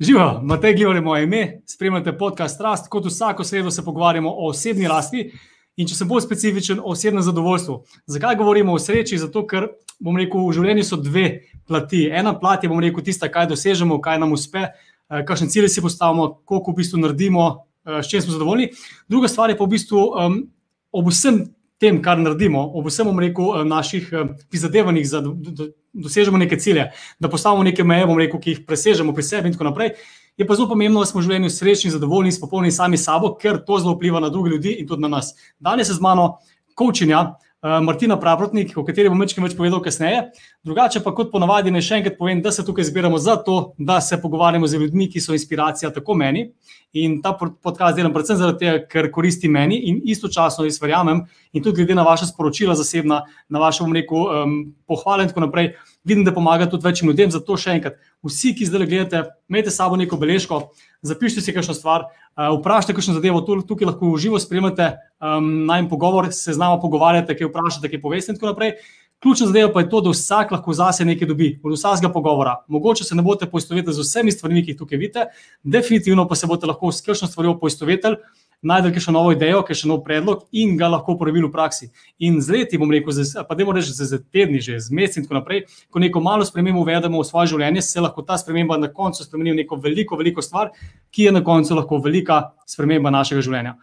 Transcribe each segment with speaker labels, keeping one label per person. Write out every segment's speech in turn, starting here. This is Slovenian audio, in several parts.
Speaker 1: Živijo, Matej Glivar je moje ime, spremljate podcast Rast, kot vsako sredo se pogovarjamo o osebni rasti in če sem bolj specifičen, o osebnem zadovoljstvu. Zakaj govorimo o sreči? Zato, ker bom rekel, v življenju so dve plati. Ena plat je, bom rekel, tista, kaj dosežemo, kaj nam uspe, eh, kakšne cilje si postavimo, koliko v bistvu naredimo, eh, s čim smo zadovoljni. Druga stvar je pa v bistvu um, ob vsem tem, kar naredimo, ob vsem, bom rekel, naših prizadevanjih za. Do, do, dosežemo neke cilje, da postavimo neke meje, bomo rekel, ki jih presežemo pri sebi in tako naprej. Je pa zelo pomembno, da smo v življenju srečni, zadovoljni, spopolni sami sabo, ker to zelo vpliva na druge ljudi in tudi na nas. Danes je z mano kočenja, Martina Pravotnik, o kateri bom večkrat več povedal kasneje. Drugače pa kot ponavadi, naj še enkrat povem, da se tukaj zbiramo zato, da se pogovarjamo z ljudmi, ki so inspiracija tako meni. In ta podcast delam predvsem zato, ker koristi meni in istočasno jaz verjamem, in tudi glede na vaše sporočila zasebna, na vaše, bom rekel, um, pohvale in tako naprej, vidim, da pomaga tudi večjim ljudem. Zato še enkrat, vsi, ki zdaj gledate, imejte s sabo neko beležko, zapišite si kakšno stvar, vprašajte kakšno zadevo, tukaj lahko v živo spremljate um, najmen pogovor, se znamo pogovarjati, kaj vprašate, kaj poveste in tako naprej. Ključna zadeva pa je to, da vsak lahko zase nekaj dobi, od vsakega pogovora. Mogoče se ne boste poistovetili z vsemi stvarmi, ki jih tukaj vidite, definitivno pa se boste lahko s kakšno stvarjo poistovetili, najdete še novo idejo, še nov predlog in ga lahko uporabili v praksi. In z leti, bom rekel, pa da moramo reči, z tedni, že z meseci in tako naprej, ko neko malo spremembo uvedemo v svoje življenje, se lahko ta sprememba na koncu spremeni v neko veliko, veliko stvar, ki je na koncu lahko velika sprememba našega življenja.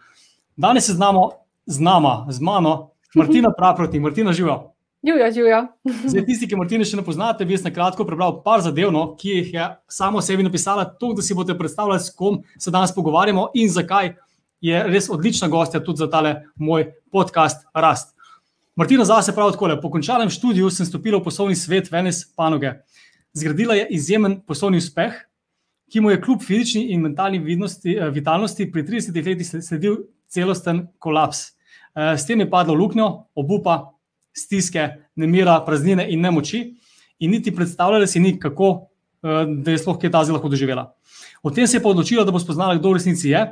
Speaker 1: Danes se znamo z nama, z mano, Martina Praproti, Martina Živa.
Speaker 2: Živijo, živijo.
Speaker 1: Zdaj, tisti, ki Martina še ne poznate, bi jaz na kratko prebral par zadev, no, ki jih je samo sebi napisala, to, da si boste predstavljali, s kom se danes pogovarjamo in zakaj je res odlična gostja tudi za tale moj podcast Rast. Martina zase pravi tako: po končanem študiju sem stopila v poslovni svet Venice panoge. Zgradila je izjemen poslovni uspeh, ki mu je kljub fizični in mentalni vidnosti, eh, vitalnosti pri 30 letih sledil celosten kolaps. Eh, s tem je padlo luknjo, obupa, stiske, nemira, praznine in nemoči, in niti predstavljala si ni, kako eh, da je sploh kaj ta zelo lahko doživela. O tem se je pa odločila, da bo spoznala, kdo v resnici je,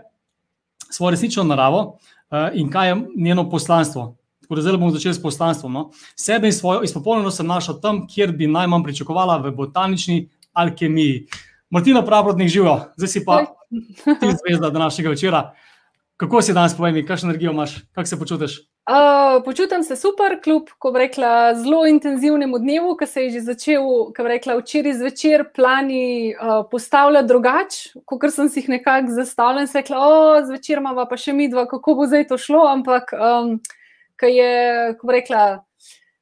Speaker 1: svojo resnično naravo uh, in kaj je njeno poslanstvo. Tako da zdaj bomo začeli s poslanstvom. No? Sebe in svojo izpopolnjenost sem našel tam, kjer bi najmanj pričakovala, v botanični alkemiji. Martina Pravrodnik živijo, zdaj si pa ti zvezda današnjega večera. Kako si danes, povej mi, kakšno energijo imaš, kako se počutiš?
Speaker 2: Uh, počutim se super, kljub, rekla, zelo intenzivnemu dnevu, ki se je že začel, ko bi rekla, včeraj zvečer plani uh, postavljati drugače, kot sem si jih nekako zastavljala. Se rekla, o, zvečer imamo pa še mi dva, kako bo zdaj to šlo. Ampak, um, je, ko rekla,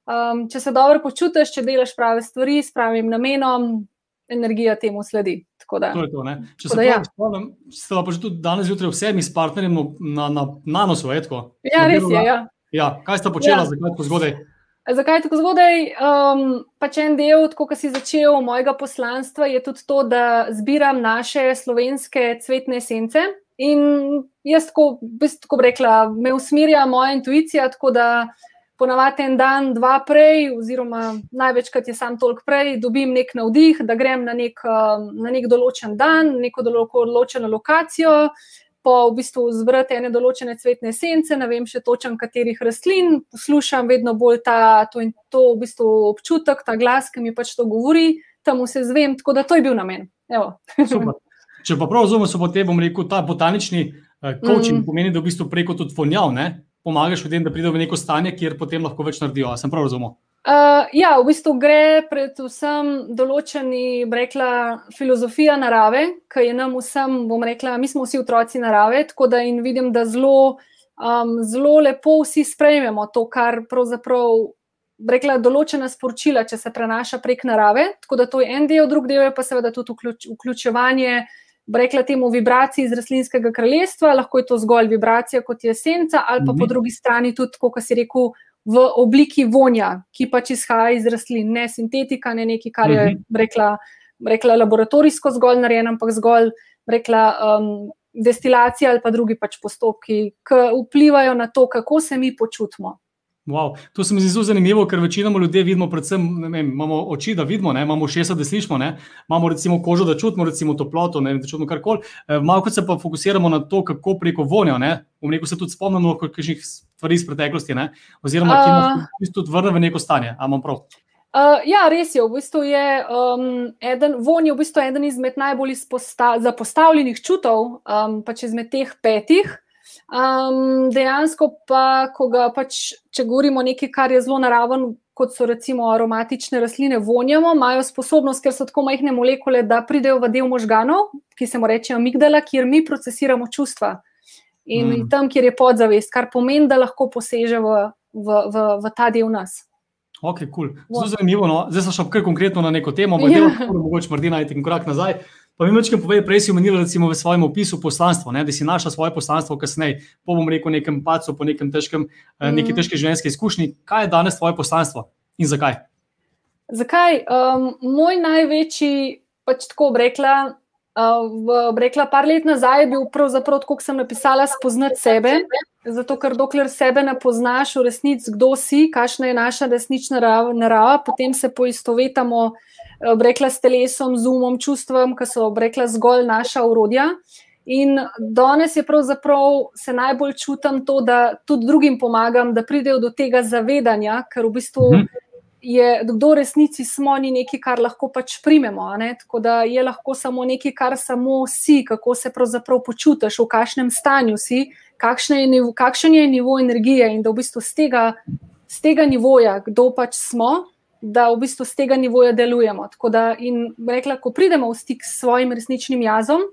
Speaker 2: um, če se dobro počutiš, če delaš prave stvari s pravim namenom, energija temu sledi. Da,
Speaker 1: to to, Če se ja. spomnim, ste pa že tudi danes zjutraj vsemi s partnerjem na, na, na nosu, etko.
Speaker 2: Ja, res je. Ja.
Speaker 1: Ja, kaj ste počeli, ja. zakaj tako zgodaj?
Speaker 2: Zakaj tako zgodaj? Um, pač en del, kot si začel, mojega poslanstva je tudi to, da zbiram naše slovenske cvetne esence. In jaz, tako, tako bi rekla, me usmerja moja intuicija, tako da ponavadi en dan, dva prej, oziroma največkrat je sam toliko prej, dobim nek navdih, da grem na nek, um, na nek določen dan, neko določeno lokacijo. Po v bistvu zbrati ene določene cvetne sence, ne vem še točno, katerih rastlin, poslušam vedno bolj ta to in to v bistvu občutek, ta glas, ki mi pač to govori, tam vse zvem, tako da to je bil namen.
Speaker 1: Če pa prav razumem, so potem, bom rekel, ta botanični uh, coaching mm. pomeni, da v bistvu preko tudi vonjav, pomagaš ljudem, da pridejo v neko stanje, kjer potem lahko več naredijo. Sem prav razumel?
Speaker 2: Uh, ja, v bistvu gre predvsem določeni, rekla, filozofija narave, ki je nam vsem, bom rekla, mi smo vsi otroci narave, tako da in vidim, da zelo, um, zelo lepo vsi sprejmemo to, kar pravzaprav. Rekla, določena sporočila, če se prenaša prek narave, tako da to je en del, drug del je pa seveda tudi vključ, vključevanje uh, rekla temu, vibracij iz rastlinskega kraljestva, lahko je to zgolj vibracija kot je esenca, ali pa -hmm. po mhm. drugi strani tudi, kot si rekel, v obliki vonja, ki pač izhaja iz rastlin, ne sintetika, ne nekaj, kar je -hmm. rekla, rekla laboratorijsko zgolj narejen, ampak zgolj rekla. Um, Destilacija ali pa drugi pač postopki, ki vplivajo na to, kako se mi počutimo.
Speaker 1: Wow. To se mi zdi zelo zanimivo, ker večinoma ljudi vidimo, predvsem vem, imamo oči, da vidimo, ne? imamo šesa, da slišimo, ne? imamo recimo kožo, da čutimo, recimo toploto, ne? da čutimo karkoli. E, malo se pa fokusiramo na to, kako preko vonja. V neko se tudi spomnimo, kakšnih stvari iz preteklosti, ne? oziroma ki nas uh, tudi vrne v neko stanje.
Speaker 2: Uh, ja, res je. V bistvu je um, eden, von je v bistvu eden izmed najbolj zapostavljenih čutov, um, pač izmed teh petih. Um, dejansko pa, ko ga pač, če govorimo nekaj, kar je zelo naraven, kot so recimo aromatične rastline, vonjamo, imajo sposobnost, ker so tako majhne molekule, da pridejo v del možganov, ki se mu reče amigdala, kjer mi procesiramo čustva. In mm. tam, kjer je podzavest, kar pomeni, da lahko poseže v, v, v, v ta del nas.
Speaker 1: Ok, cool. Zelo zanimivo. No. Zdaj smo šli kar konkretno na neko temo, ampak yeah. Ja. mogoče morda en korak nazaj. Pa mi večkrat povej, prej si omenila v svojem opisu poslanstvo, ne, da si našla svoje poslanstvo kasneje, po bom rekel, nekem pacu, po nekem težkem, mm. neki težki življenjski izkušnji. Kaj je danes tvoje poslanstvo in zakaj?
Speaker 2: Zakaj? Um, moj največji, pač tako rekla, Uh, rekla, par let nazaj je bil pravzaprav, kot sem napisala, spoznati sebe. Zato, ker dokler sebe ne poznaš, v resnici, kdo si, kakšna je naša resnična narava, potem se poistovetamo, rekla, s telesom, z umom, čustvom, ki so rekla zgolj naša urodja. In danes je pravzaprav se najbolj čutim to, da tudi drugim pomagam, da pridejo do tega zavedanja, ker v bistvu. Mhm je, kdo resnici smo, ni nekaj, kar lahko pač primemo. Tako da je lahko samo nekaj, kar samo si, kako se pravzaprav počutiš, v kakšnem stanju si, kakšen je, nivo, kakšen je nivo energije in da v bistvu z tega, z tega nivoja, kdo pač smo. Da v bistvu z tega nivoja delujemo. Tako da, in rekla, ko pridemo v stik s svojim resničnim jazom,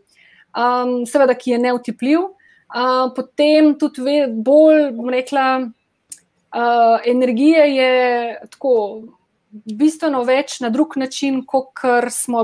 Speaker 2: um, seveda, ki je neutipljiv, uh, potem tudi ve, bolj, rekla, uh, energije je tako bistveno več na drug način, kot smo,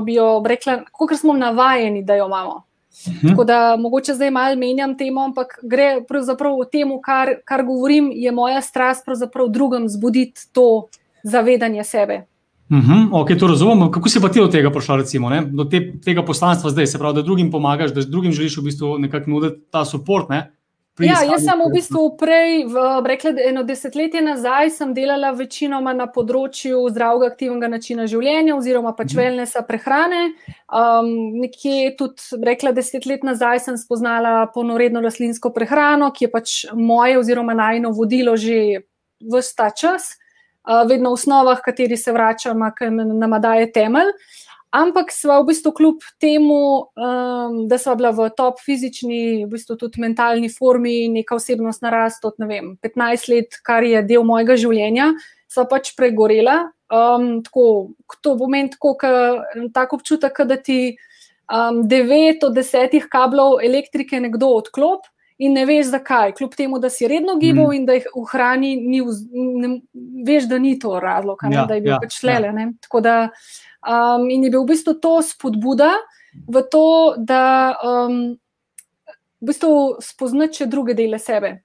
Speaker 2: smo navajeni, da jo imamo. Mhm. Tako da mogoče zdaj malo menjam temo, ampak gre pravzaprav o tem, kar, kar govorim, je moja strast pravzaprav drugim zbuditi to zavedanje sebe.
Speaker 1: Uh mhm, -huh, ok, to razumem. Kako si pa ti do tega prišel, recimo, do te, tega poslanstva zdaj, se pravi, da drugim pomagaš, da drugim želiš v bistvu nekako nuditi ta podpor.
Speaker 2: Ja, jaz sem v bistvu prej, v, rekla, eno desetletje nazaj, sem delala večinoma na področju zdravega, aktivnega načina življenja, oziroma pač mm. velnesa prehrane. Um, nekje tudi, rekla, deset let nazaj sem spoznala ponoredno rastlinsko prehrano, ki je pač moje, oziroma najno vodilo že vse ta čas, vedno v osnovah, kateri se vračam, ki nam daje temelj. Ampak smo v bistvu kljub temu, um, da smo bila v top fizični, v bistvu tudi mentalni formi, neka osebnost narast od vem, 15 let, kar je del mojega življenja, so pač pregorela. Um, tako, to pomeni tako, tako občutek, da ti um, 9 od 10 kablov elektrike nekdo odklop. In ne veš, zakaj, kljub temu, da si redno gibal mm. in da jih ohrani, veš, da ni to razlog, ja, da je bil ja, pač lele. Ja. Tako da, Um, in je bil v bistvu to spodbuda v to, da um, v bistvu spoznaš druge dele sebe.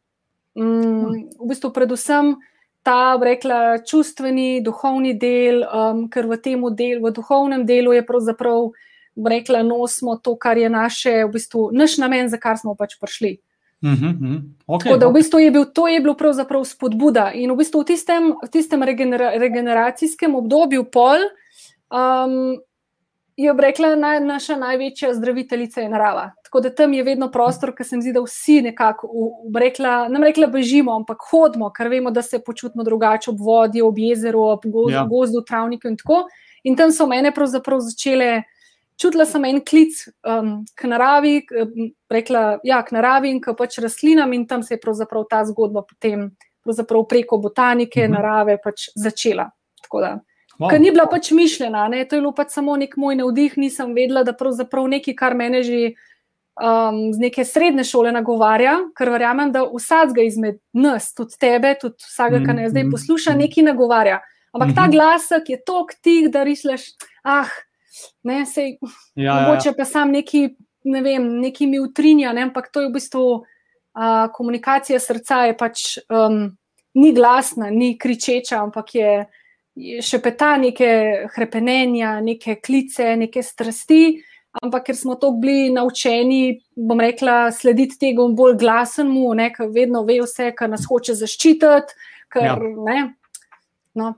Speaker 2: Um, v bistvu predvsem ta, rekla, čustveni, duhovni del, um, ker v tem delu, v duhovnem delu je pravzaprav, rekla, nosimo to, kar je naše, v bistvu naš namen, za kar smo pač prišli.
Speaker 1: Uh -huh. Okay,
Speaker 2: da, v bistvu je bil, to je bilo pravzaprav spodbuda. In v bistvu v tistem, v tistem regenera, regeneracijskem obdobju pol, Um, je rekla, da naša največja zdraviteljica je narava. Tako da tam je vedno prostor, ki se mi zdi, da vsi nekako, rekla, ne rekla, bežimo, ampak hodimo, ker vemo, da se počutimo drugače ob vodi, ob jezeru, ob gozdu, ja. gozdu travniku in tako. In tam so mene pravzaprav začele. Čutila sem en klic um, k naravi, rekla, ja, k naravi in k pač rastlinam, in tam se je pravzaprav ta zgodba potem preko botanike, mhm. narave pač začela. Tako da Wow. Ker ni bila pač mišljena, ne? to je bilo pač samo nek moj navdih, nisem vedela, da pravzaprav nekaj, kar mene že um, z neke srednje šole nagovarja, ker verjamem, da vsakega izmed nas, tudi tebe, tudi vsakega, ki nas zdaj mm-hmm. posluša, nekaj nagovarja. Ampak ta mm-hmm. glasek je tok tih, da rišleš, ah, ne, sej, ja, ja, mogoče ja. pa sam neki, ne vem, neki mi utrinja, ne? ampak to je v bistvu uh, komunikacija srca, je pač um, ni glasna, ni kričeča, ampak je še peta neke krepenenja, neke klice, neke strasti. Ampak ker smo to bili naučeni, bom rekla, slediti tega bolj glasnemu, ker vedno ve vse, kar nas hoče zaščititi. Ker, ja. ne, no,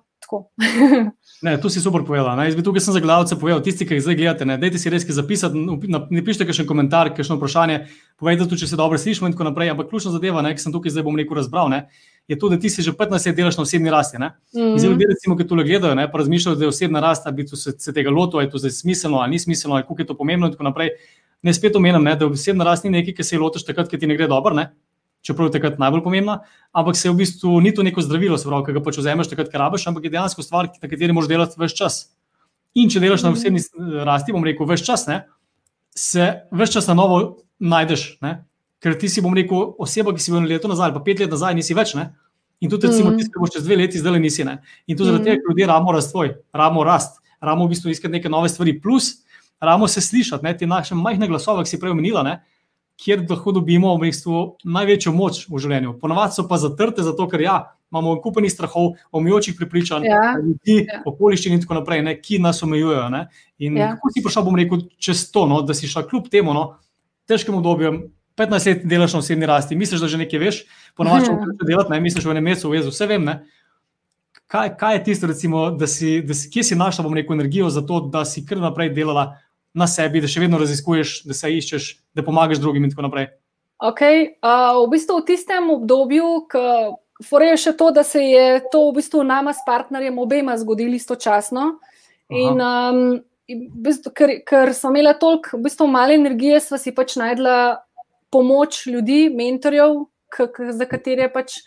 Speaker 1: ne, tu si super povedal. Jaz bi tukaj za glavce povedal, tisti, ki jih zdaj gledate, ne, dajte si res zapisati, ne pišite še komentar, še vprašanje, povejte tudi, če se dobro slišimo in tako naprej. Ampak ključna zadeva, ki sem tukaj zdaj bom rekel razbral. Ne, je to, da ti se že 15 let delaš na osebni rasti. Mm -hmm. Zdaj, ljudje, recimo, ki to gledajo, ne, pa razmišljajo, da je osebna rast, da bi se, se tega lotil, je to zdaj smiselno ali ni smiselno, ali kako je to pomembno in tako naprej. Ne spet omenjam, da osebna rast ni nekaj, ki se je lotiš takrat, ki ti ne gre dobro, ne? Čeprav je takrat najbolj pomembna, ampak se v bistvu ni to neko zdravilo, pravi, ki ga pač vzameš takrat, ker rabiš, ampak je dejansko stvar, na kateri moraš delati več čas. In če delaš na mhm. osebni rasti, bom rekel, več čas, ne, se več čas na novo najdeš. Ne? ker ti si, bom rekel, oseba, ki si bil leto nazaj, pa pet let nazaj, nisi več. Ne? In tudi, recimo, mm. ti, ki boš čez dve leti zdaj nisi. Ne? In to zaradi mm. tega, ker ljudje ramo razvoj, ramo rast, ramo v bistvu iskati neke nove stvari, plus ramo se slišati, ne? te naše majhne glasove, ki si prej omenila. Ne? Kjer lahko dobimo v bistvu največjo moč v življenju. Ponovadi so pa zatrte, zato ker ja, imamo kupeni strahov, omejujočih prepričanj, ja. ljudi, ja. okoliščin in tako naprej, ne, ki nas omejujejo. Ne. In ja. kako si prišel, bom rekel, čez to, no, da si šel kljub temu no, težkim obdobjem, 15 let delaš na osebni rasti, misliš, da že nekaj veš, ponovadi če hočeš delati, ne misliš v enem mesecu, v jezu, vse vem. Ne? Kaj, kaj je tisto, recimo, da si, da si, kje si našla, bom rekel, energijo za to, da si kar naprej delala na sebi, da še vedno raziskuješ, da se iščeš, da pomagaš drugim in tako naprej?
Speaker 2: Okay, uh, v bistvu v tistem obdobju, ko je še to, da se je to v bistvu nama s partnerjem obema zgodilo istočasno. In, um, in v bistvu, ker, ker smo imeli toliko v bistvu, malo energije, smo si pač najdla pomoč ljudi, mentorjev, za katere pač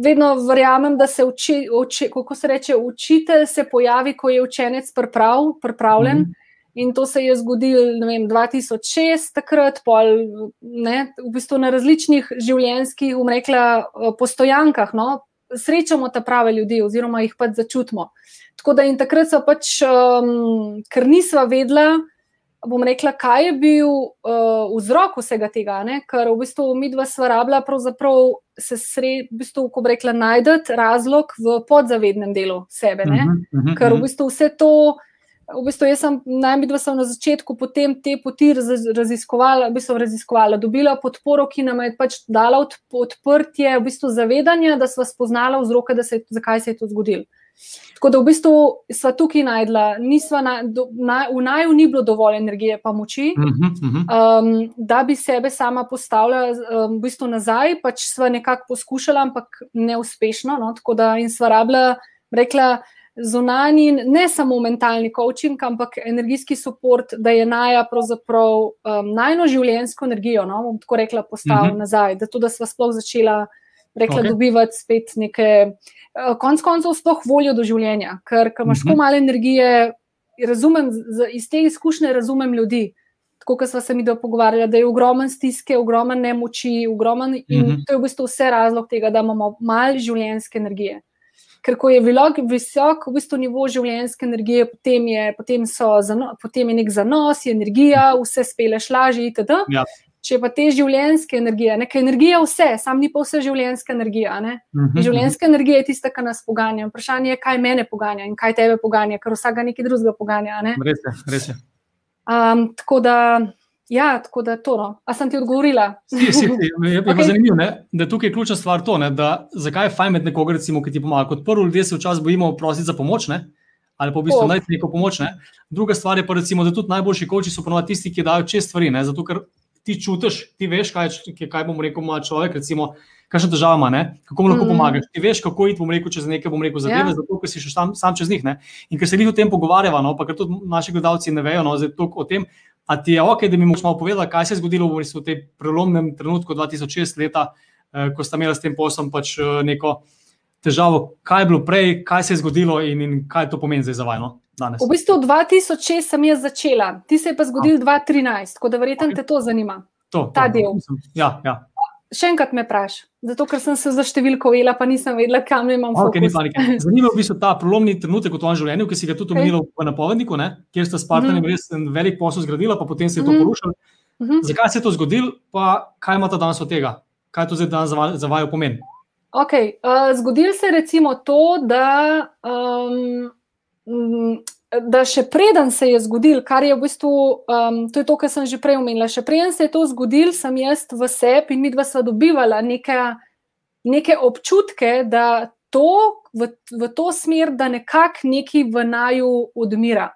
Speaker 2: vedno verjamem, da se uči, uči, kako se reče, učitelj se pojavi, ko je učenec priprav, pripravljen. Mm -hmm. In to se je zgodilo, ne vem, 2006, takrat, pol, ne, v bistvu na različnih življenjskih, umrekla, postojankah. No, srečamo ta prave ljudi, oziroma jih pač začutimo. Tako da in takrat so pač, um, ker nisva vedela, bom rekla, kaj je bil uh, vzrok vsega tega, ne? ker v bistvu mi dva sva rabila pravzaprav se sred, v bistvu, ko bi rekla, najdete razlog v podzavednem delu sebe. Uh -huh, uh -huh, ker v bistvu vse to, v bistvu jaz sem najmidva sem na začetku potem te poti raziskovala, v bistvu raziskovala, dobila podporo, ki nam je pač dala od, odprtje, v bistvu zavedanja, da sva spoznala vzroke, da se zakaj se je to zgodilo. Tako da v bistvu smo tukaj najdla, na, do, na, v naju ni bilo dovolj energije, pa moči, uh -huh, uh -huh. Um, da bi sebe sama postavila um, v bistvu nazaj. Pač smo nekako poskušali, ampak neuspešno. No? Tako da in sva rabila, rekla. Zunani, ne samo mentalni coaching, ampak energijski podpor, da je naja pravzaprav um, najno življenjsko energijo, no, bom tako rekla, postavila uh -huh. nazaj, da, da smo sploh začela rekla, okay. dobivati spet neke, uh, konc koncev, sploh voljo do življenja. Ker, ker imaš tako uh -huh. malo energije, razumem, z, iz te izkušnje razumem ljudi. Tako kot smo se mi dopogovarjali, da je ogromen stiske, ogromen nemoči, ogromen in uh mhm. -huh. to je v bistvu vse razlog tega, da imamo malo življenjske energije. Ker ko je visok, visok v bistvu nivo življenjske energije, potem je, potem zano, potem je nek zanos, je energija, vse speleš lažje, itd. Ja. Če pa te življenjske energije, nekaj energije, vse, sam ni pa vse življenjska energija. Uh -huh, mhm, življenjska uh -huh. energija je tista, ki nas poganja. Vprašanje je, kaj mene poganja in kaj tebe poganja, ker vsak nekaj drugega poganja.
Speaker 1: Res je, res je.
Speaker 2: Um, tako da. Ja, tako da to. No. A sem ti odgovorila?
Speaker 1: Si, si, je je okay. zanimivo, ne? da tukaj je ključna stvar to, ne? da zakaj je fajn med nekoga, recimo, ki ti pomaga. Kot prvo, ljudje se včasih bojimo prositi za pomoč, ne? ali pa v bistvu oh. najti neko pomoč. Ne? Druga stvar je pa, recimo, da tudi najboljši koči so ponovadi tisti, ki dajo čez stvari. Ne? Zato, ker ti čutiš, ti veš, kaj, kaj bom rekel, ima človek, recimo, kakšna država ima, ne? kako mu lahko mm. pomagaš. Ti veš, kako iti, bom rekel, čez nekaj, bom rekel, zadeve, yeah. Ja. zato ker si še sam, sam čez njih. Ne? In ker se jih o tem pogovarjava, no, pa ker tudi naši gledalci ne vejo, no, o tem. A ti je ok, da mi boš malo povedal, kaj se je zgodilo v, v tem prelomnem trenutku 2006 leta, eh, ko sta imela s tem poslom pač eh, neko težavo, kaj je bilo prej, kaj se je zgodilo in, in kaj to pomeni za vajno danes?
Speaker 2: V bistvu 2006 sem jaz začela, ti se je pa zgodil 2013, tako da verjetno okay. te to zanima.
Speaker 1: To,
Speaker 2: ta to, del.
Speaker 1: Ja, ja.
Speaker 2: Še enkrat me vprašaj, zato ker sem se za številko ujela, pa nisem vedela, kam imam
Speaker 1: okay, Zanimivo je v bistvu ta prelomni trenutek v tvojem življenju, ki si ga tudi omenila okay. v napovedniku, ne? kjer ste s partnerjem mm res en velik posel zgradila, pa potem se je to mm porušilo. Mm -hmm. Zakaj se je to zgodilo, pa kaj ima ta danes od tega? Kaj to zdaj danes za vaju pomeni?
Speaker 2: Okay, uh, zgodilo se je recimo to, da um, da še preden se je zgodil, kar je v bistvu, um, to je to, kar sem že prej omenila, še preden se je to zgodil, sem jaz v sebi in mi dva sva dobivala neke, neke občutke, da to v, v to smer, da nekako neki v naju odmira.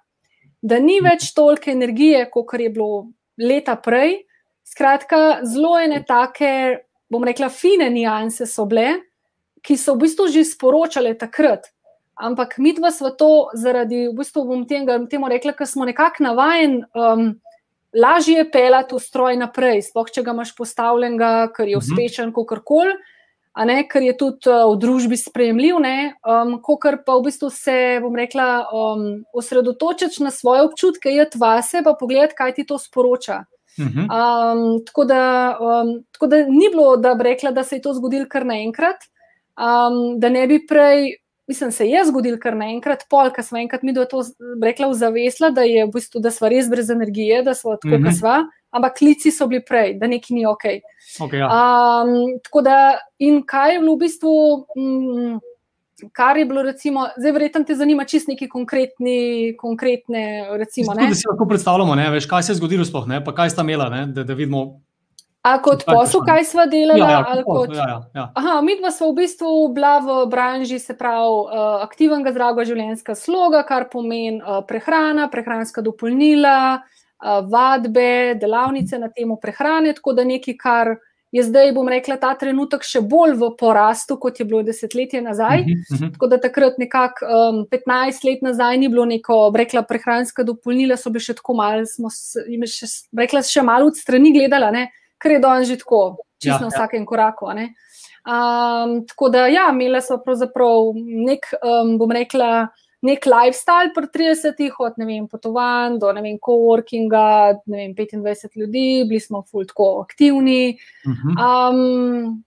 Speaker 2: Da ni več toliko energije, kot je bilo leta prej. Skratka, zelo ene take, bom rekla, fine nianse so bile, ki so v bistvu že sporočale takrat. Ampak mi dva smo to zaradi, v bistvu bom tega, temu rekla, ker smo nekako navajen. Um, Lažje je pelati v stroj naprej, sploh če ga imaš postavljenega, ker je
Speaker 1: Mhm.
Speaker 2: uspešen, kot koli, a ne, ker je tudi uh, v družbi sprejemljiv, ne, um, kot pa v bistvu se, bom rekla, um, osredotočiti na svoje občutke, jeti vase, pa pogledati, kaj ti to sporoča.
Speaker 1: Mhm.
Speaker 2: Um, tako, da, um, tako da ni bilo, da bi rekla, da se je to zgodilo kar naenkrat, um, da ne bi prej. Mislim, se je zgodil kar naenkrat, pol, ko smo enkrat mi do to rekla, zavesla, da, je, v bistvu, da smo res brez energije, da smo tako, mm
Speaker 1: Mhm.
Speaker 2: kot smo, ampak klici so bili prej, da nekaj ni ok.
Speaker 1: Okay, ja.
Speaker 2: Um, tako da, in kaj je bilo v bistvu, mm, kar je bilo, recimo, zdaj verjetno te zanima čist neki konkretni, konkretne, recimo, ne.
Speaker 1: da si lahko predstavljamo, ne, veš, kaj se je zgodilo, sploh, ne, pa kaj sta imela, ne, da, da vidimo.
Speaker 2: A kot posel, kaj sva delala,
Speaker 1: Ja, ja,
Speaker 2: kot.
Speaker 1: ja, ja, ja.
Speaker 2: Aha, mi dva smo v bistvu bila v branži, se pravi, uh, aktivnega zdravega življenjska sloga, kar pomeni uh, prehrana, prehranska dopolnila, uh, vadbe, delavnice na temo prehrane, tako da nekaj, kar je zdaj, bom rekla, ta trenutek še bolj v porastu, kot je bilo desetletje nazaj.
Speaker 1: Mhm, mhm.
Speaker 2: Tako da takrat, nekako um, 15 let nazaj, ni bilo neko, rekla, prehranska dopolnila, so bile še tako malo, smo s- jim še, rekla, še malo od strani gledala, ne, ker je danes že tako, čisto
Speaker 1: Ja,
Speaker 2: na
Speaker 1: ja.
Speaker 2: vsakem koraku. a ne. Um, tako da, ja, imela smo pravzaprav nek, um, bom rekla, nek lifestyle pri 30-ih, od ne vem, potovanj do ne vem, coworkinga, ne vem, 25 ljudi, bili smo ful tako aktivni. Um,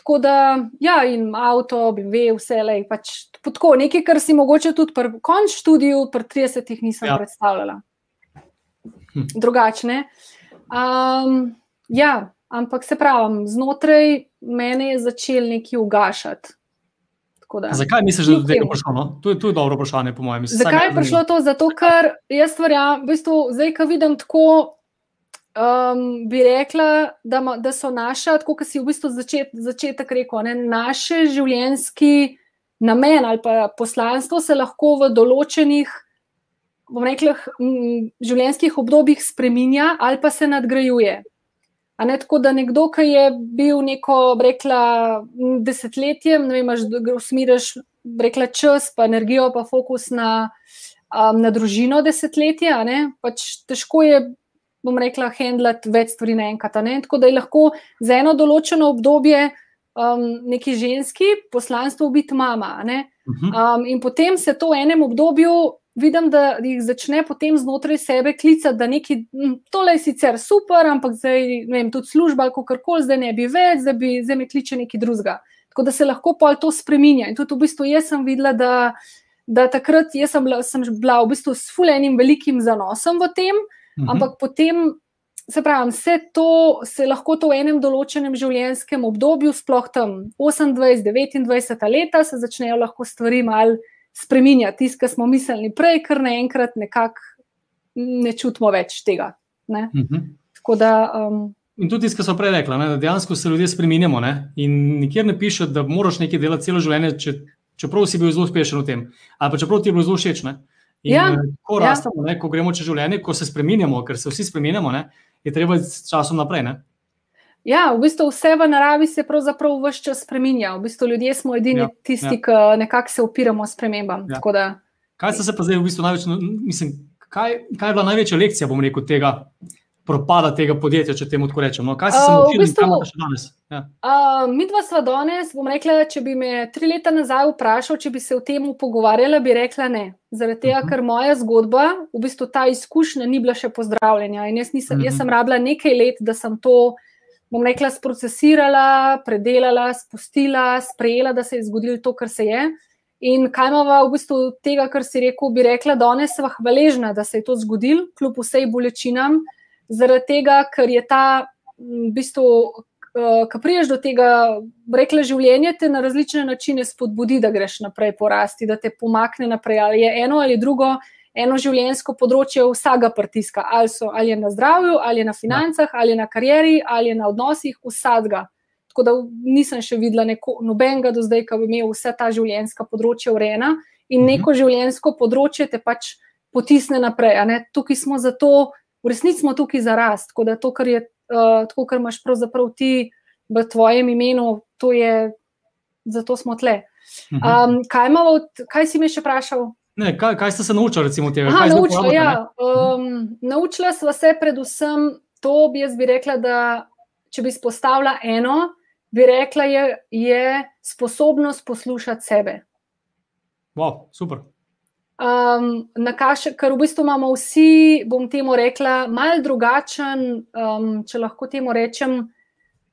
Speaker 2: tako da, ja, in avto, bi ve, vse le, pač tako, nekaj, kar si mogoče tudi pri končnem študiju, pri 30-ih nisem
Speaker 1: Ja.
Speaker 2: ja. predstavljala.
Speaker 1: Hm.
Speaker 2: Drugačne. Um, ja, ampak se pravi, znotraj mene je začel nekaj ugašati. Da-
Speaker 1: Zakaj misliš, da je do tega prišlo? No? To, je, to je dobro vprašanje, po mojem. Saj
Speaker 2: Zakaj je prišlo to? Zato, ker jaz verjamem, v bistvu, zdaj, ko vidim tako, um, bi rekla, da, ma, da so naša, tako kot si v bistvu začet, začetek rekel, ne, naše življenjski namen ali pa poslanstvo se lahko v določenih. Bom rekla, življenjskih obdobjih spreminja ali pa se nadgrajuje. A ne tako, da nekdo, ki je bil neko, rekla, desetletje, ne vem, bi rekla, čas, pa energijo, pa fokus na, um, na družino desetletje, ne, pač težko je, bom rekla, handlati več stvari naenkrat. ne. Tako da je lahko za eno določeno obdobje um, neki ženski poslanstvo biti mama. ne. Um, in potem se to v enem obdobju, vidim, da jih začne potem znotraj sebe klicati, da nekaj, "Mm, tole je sicer super, ampak zdaj, ne vem, tudi služba ali kako koli, zdaj ne bi več, zdaj, bi, zdaj me kliče nekaj drugega. Tako da se lahko pol to spremenja. In tudi v bistvu jaz sem videla, da, da takrat jaz sem bila, sem bila v bistvu s fulejnim velikim zanosom v tem,
Speaker 1: Mhm.
Speaker 2: ampak potem. Se pravi, vse to se lahko to v enem določenem življenjskem obdobju, sploh tam 28-29 leta, se začnejo lahko stvari malo spreminjati. Tisti, ki smo mislili prej, kar naenkrat nekako ne čutimo več tega. Ne?
Speaker 1: Mhm.
Speaker 2: Tako da, um,
Speaker 1: In tudi tisto, kar so prej rekla, ne, da dejansko se ljudje spremenjamo. Ne, in nikjer ne piše, da moraš nekaj delati celo življenje, če, čeprav si bil zelo uspešen v tem, ali pa čeprav ti je bilo zelo všeč. Ne. In,
Speaker 2: Ja,
Speaker 1: ko
Speaker 2: ja.
Speaker 1: rastemo, ne, ko gremo čez življenje, ko se spremenjamo, ker se vsi spremenjamo, ne, je treba s časom naprej. Ne.
Speaker 2: Ja, v bistvu vse v naravi se pravzaprav vse čas spreminja. V bistvu ljudje smo edini
Speaker 1: Ja,
Speaker 2: ja, tisti,
Speaker 1: ja.
Speaker 2: ki nekako se opiramo spremembam.
Speaker 1: Ja.
Speaker 2: Da,
Speaker 1: Kaj ste se pa zdaj v bistvu največ, mislim, kaj, kaj je bila največja lekcija, bom rekel, tega propada tega podjetja, če temu tako rečem? No, kaj ste se
Speaker 2: v
Speaker 1: naučili in
Speaker 2: bistvu-
Speaker 1: kaj imate še danes? Ja.
Speaker 2: Uh, mi dva sva danes, bom rekla, če bi me tri leta nazaj vprašal, če bi se o tem pogovarjala, bi rekla ne. Zaradi tega,
Speaker 1: Mhm.
Speaker 2: ker moja zgodba, v bistvu ta izkušnja ni bila še pozdravljena. In jaz, nisem, jaz
Speaker 1: Mhm.
Speaker 2: sem rabila nekaj let, da sem to, bom rekla, sprocesirala, predelala, spustila, sprejela, da se je zgodilo to, kar se je. In kaj imamo v bistvu od tega, kar si rekel, bi rekla, danes sva hvaležna, da se je to zgodilo, kljub vsej bolečinam, zaradi tega, ker je ta v bistvu uh, ko priješ do tega, rekla življenje te na različne načine spodbudi, da greš naprej porasti, da te pomakne naprej. Ali je eno ali drugo, eno življenjsko področje vsega pritiska, ali, so, ali je na zdravju, ali je na financah, ali je na karieri, ali je na odnosih, vsega. Tako da nisem še videla neko, nobenega do zdaj, ki bi imel vse ta življenjska področja urejena in
Speaker 1: Mhm.
Speaker 2: neko življenjsko področje te pač potisne naprej. Tukaj smo zato, v resnici smo tukaj za rast. Tako da to, kar je uh, tako, kar imaš pravzaprav ti v tvojem imenu, to je zato smo tle. Um, kaj, od, kaj si mi še vprašal?
Speaker 1: Ne, kaj, kaj ste se naučili, recimo, od tega?
Speaker 2: Aha, naučila, ja. um, naučila sva se predvsem to, bi jaz bi rekla, da če bi izpostavila eno, bi rekla, je, je sposobnost poslušati sebe.
Speaker 1: Wow, super.
Speaker 2: Um, kaše, ker v bistvu imamo vsi, bom temu rekla, mal drugačen, um, če lahko temu rečem,